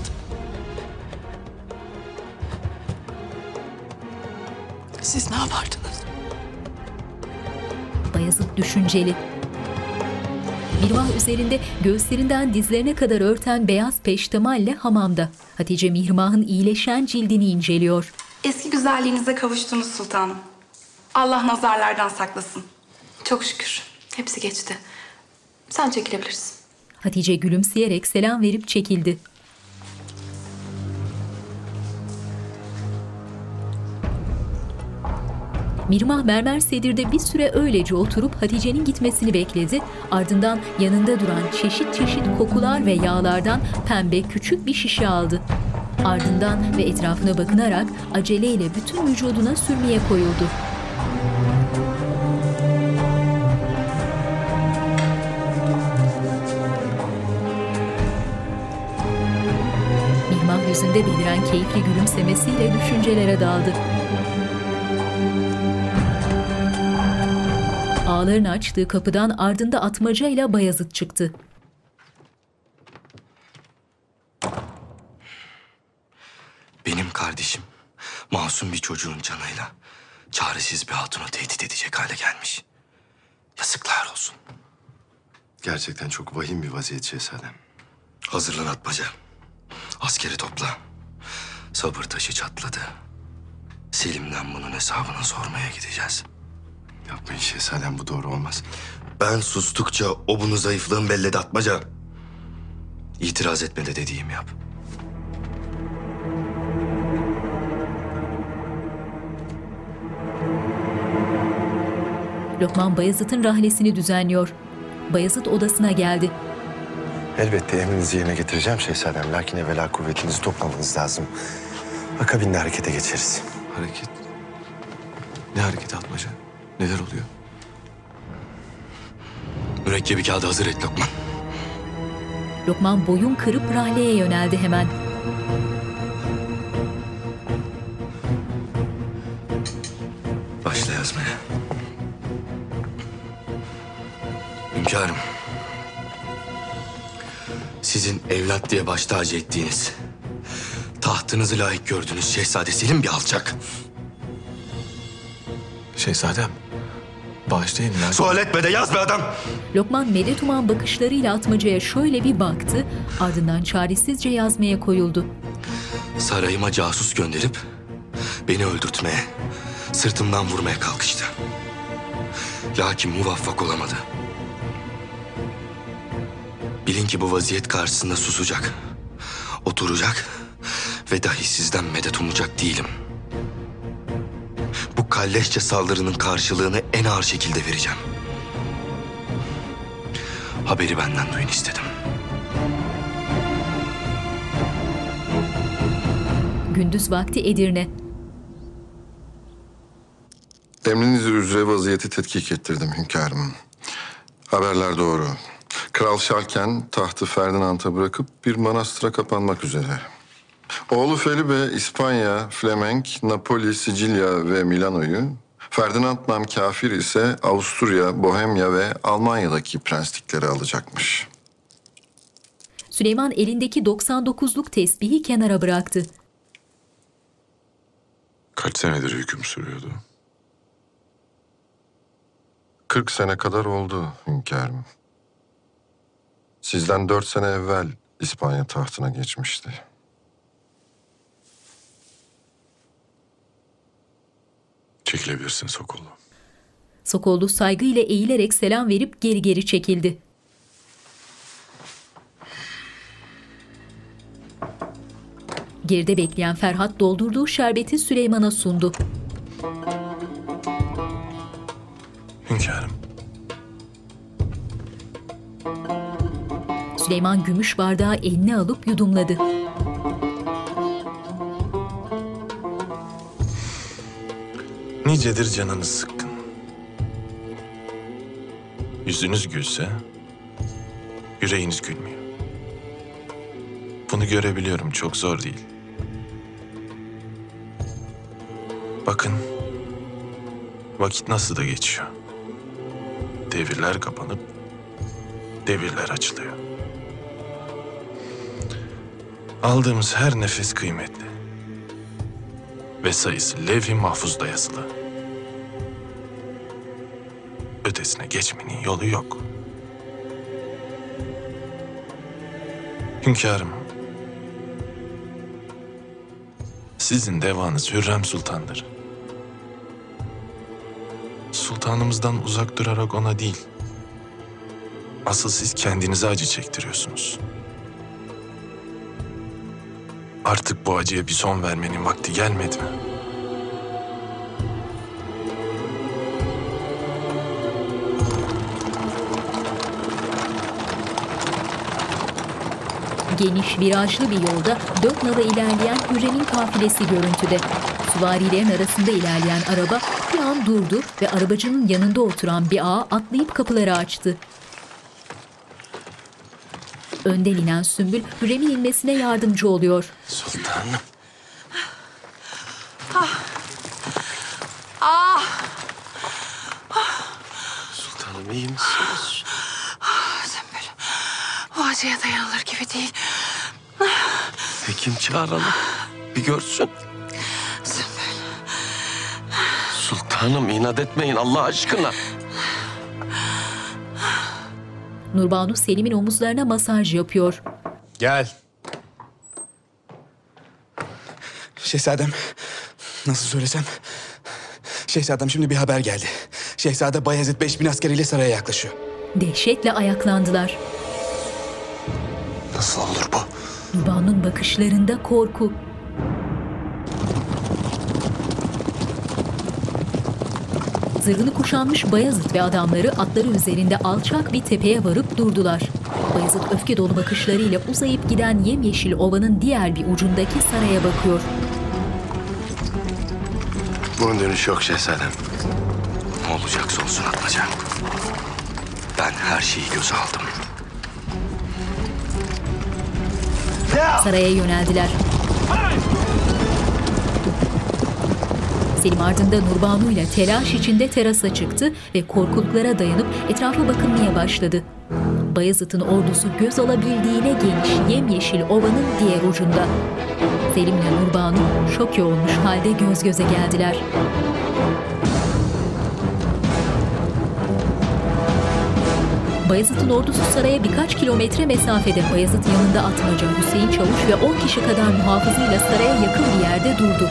Siz ne yapardınız? Bayezid düşünceli. Mirvah üzerinde göğüslerinden dizlerine kadar örten beyaz peştemalle hamamda. Hatice Mihrimah'ın iyileşen cildini inceliyor. Eski güzelliğinize kavuştunuz sultanım. Allah nazarlardan saklasın. Çok şükür. Hepsi geçti. Sen çekilebilirsin. Hatice gülümseyerek selam verip çekildi. Mirmah mermer sedirde bir süre öylece oturup Hatice'nin gitmesini bekledi. Ardından yanında duran çeşit çeşit kokular ve yağlardan pembe küçük bir şişe aldı. Ardından ve etrafına bakınarak aceleyle bütün vücuduna sürmeye koyuldu. Mihmah yüzünde beliren keyifli gülümsemesiyle düşüncelere daldı. Ağların açtığı kapıdan ardında atmaca ile Bayazıt çıktı. Benim kardeşim masum bir çocuğun canıyla çaresiz bir hatunu tehdit edecek hale gelmiş. Yazıklar olsun. Gerçekten çok vahim bir vaziyet şehzadem. Hazırlan atmaca. Askeri topla. Sabır taşı çatladı. Selim'den bunun hesabını sormaya gideceğiz. Yapmayın şehzadem bu doğru olmaz. Ben sustukça o bunu zayıflığın belledi atmaca. İtiraz etme de dediğimi yap. Lokman Bayezid'in rahlesini düzenliyor. Bayezid odasına geldi. Elbette emrinizi yerine getireceğim şehzadem. Lakin evvela kuvvetinizi toplamanız lazım. Akabinde harekete geçeriz. Hareket? Ne hareket atmaca? Neler oluyor? Mürekkebi kağıdı hazır et Lokman. Lokman boyun kırıp rahleye yöneldi hemen. Başla yazmaya. Hünkârım. Sizin evlat diye baş tacı ettiğiniz, tahtınızı layık gördüğünüz Şehzade Selim bir alçak. Şehzadem, bağışlayın lakin... Sual etme de yaz be adam. Lokman medet uman bakışlarıyla atmacaya şöyle bir baktı, ardından çaresizce yazmaya koyuldu. Sarayıma casus gönderip beni öldürtmeye, sırtımdan vurmaya kalkıştı. Lakin muvaffak olamadı. Bilin ki bu vaziyet karşısında susacak. Oturacak ve dahi sizden medet umacak değilim. Kalleşçe saldırının karşılığını en ağır şekilde vereceğim. Haberi benden duyun istedim. Gündüz vakti Edirne. Emriniz üzere vaziyeti tetkik ettirdim hünkârım. Haberler doğru. Kral Şalken tahtı Ferdinand'a bırakıp bir manastıra kapanmak üzere. Oğlu Felipe İspanya, Flemenk, Napoli, Sicilya ve Milano'yu, Ferdinand nam kafir ise Avusturya, Bohemya ve Almanya'daki prenslikleri alacakmış. Süleyman elindeki 99'luk tesbihi kenara bıraktı. Kaç senedir hüküm sürüyordu? 40 sene kadar oldu hünkârım. Sizden dört sene evvel İspanya tahtına geçmişti. Çekilebilirsin Sokollu. Sokollu saygıyla eğilerek selam verip geri geri çekildi. Geride bekleyen Ferhat doldurduğu şerbeti Süleyman'a sundu. Hünkârım. Süleyman gümüş bardağı eline alıp yudumladı. Nicedir canınız sıkkın. Yüzünüz gülse, yüreğiniz gülmüyor. Bunu görebiliyorum, çok zor değil. Bakın, vakit nasıl da geçiyor. Devirler kapanıp, devirler açılıyor. Aldığımız her nefes kıymetli. Ve sayısı levh-i mahfuzda yazılı. Ötesine geçmenin yolu yok. Hünkârım, sizin devanız Hürrem Sultan'dır. Sultanımızdan uzak durarak ona değil, asıl siz kendinize acı çektiriyorsunuz. Artık bu acıya bir son vermenin vakti gelmedi mi? Geniş, virajlı bir yolda dört nala ilerleyen Hürrem'in kafilesi görüntüde. Süvarilerin arasında ilerleyen araba bir an durdu ve arabacının yanında oturan bir ağa atlayıp kapıları açtı. Önden inen Sümbül Hürrem'in inmesine yardımcı oluyor. Sultanım. Ah. Ah. Sultanım iyi misiniz? Ah, Sümbül. Bu acıya dayanılır gibi değil. Hekim çağıralım. Bir görsün. Sultanım inat etmeyin Allah aşkına. Nurbanu Selim'in omuzlarına masaj yapıyor. Gel. Şehzadem, nasıl söylesem? Şehzadem şimdi bir haber geldi. Şehzade Bayezid 5000 askeriyle saraya yaklaşıyor. Dehşetle ayaklandılar. Nasıl olur bu? Nurbanu'nun bakışlarında korku. Zırhını kuşanmış Bayezid ve adamları atları üzerinde alçak bir tepeye varıp durdular. Bayezid öfke dolu bakışlarıyla uzayıp giden yemyeşil ovanın diğer bir ucundaki saraya bakıyor. Bunun dönüşü yok şehzadem. Ne olacaksa olsun atmaca. Ben her şeyi göze aldım. Saraya yöneldiler. Selim ardında Nurbanu ile telaş içinde terasa çıktı ve korkuluklara dayanıp etrafa bakınmaya başladı. Bayezid'in ordusu göz alabildiğine geniş yemyeşil ovanın diğer ucunda. Selim ile Nurbanu şoke olmuş halde göz göze geldiler. Bayezid'in ordusu saraya birkaç kilometre mesafede Bayezid yanında atmaca Hüseyin Çavuş ve 10 kişi kadar muhafızıyla saraya yakın bir yerde durdu.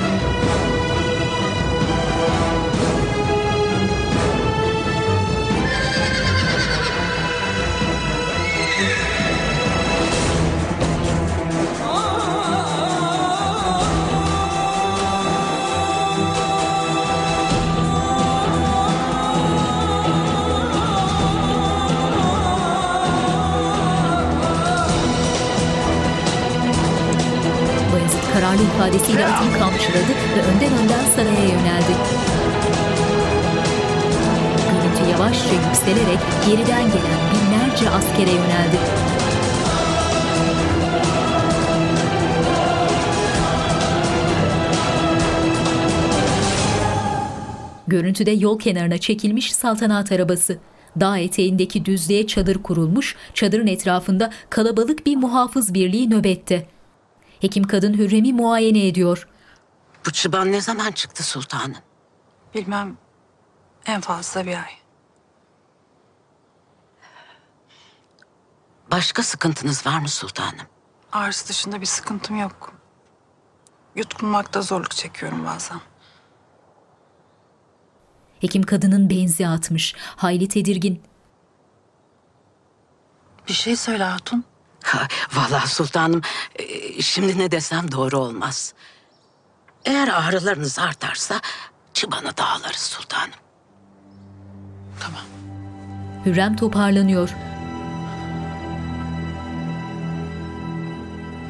Kararlı ifadesiyle atını kamçıladı ve önden önden saraya yöneldi. Görüntü yavaşça yükselerek geriden gelen binlerce askere yöneldi. Görüntüde yol kenarına çekilmiş saltanat arabası. Dağ eteğindeki düzlüğe çadır kurulmuş, çadırın etrafında kalabalık bir muhafız birliği nöbette. Hekim kadın Hürrem'i muayene ediyor. Bu çıban ne zaman çıktı sultanım? Bilmem en fazla bir ay. Başka sıkıntınız var mı sultanım? Ağrısı dışında bir sıkıntım yok. Yutkunmakta zorluk çekiyorum bazen. Hekim kadının benzi atmış, hayli tedirgin. Bir şey söyle Hatun. Ha, vallahi sultanım e, şimdi ne desem doğru olmaz. Eğer ağrılarınız artarsa çıbanı dağlarız sultanım. Hürrem toparlanıyor.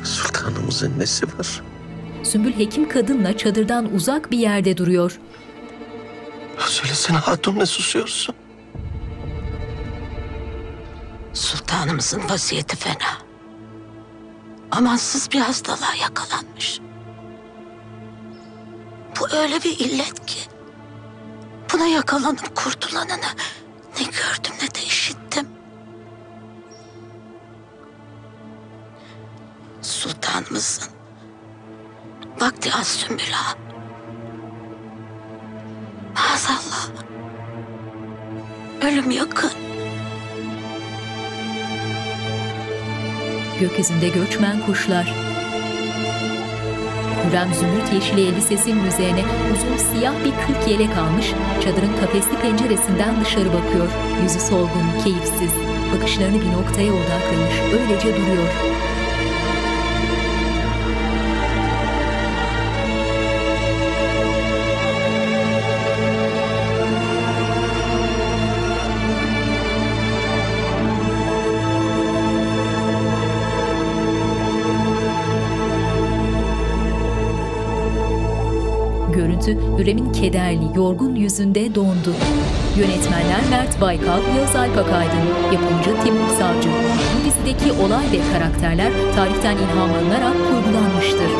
Sultanımızın nesi var? Sümbül hekim kadınla çadırdan uzak bir yerde duruyor. Söylesene hatun ne susuyorsun? Sultanımızın vaziyeti fena. Amansız bir hastalığa yakalanmış. Bu öyle bir illet ki. Buna yakalanıp kurtulanını ne gördüm ne de işittim. Sultanımızın vakti az Sümbül Ağa. Maazallah. Ölüm yakın. Gökyüzünde göçmen kuşlar. Hürrem zümrüt yeşili elbisesinin üzerine uzun siyah bir kırk yelek almış, çadırın kafesli penceresinden dışarı bakıyor. Yüzü solgun, keyifsiz, bakışlarını bir noktaya odaklamış, öylece duruyor. Görüntü Hürrem'in kederli, yorgun yüzünde dondu. Yönetmenler Mert Baykal, Yağız Alpakaydın, yapımcı Timur Savcı. Bu dizideki olay ve karakterler tarihten ilham alınarak kurgulanmıştır.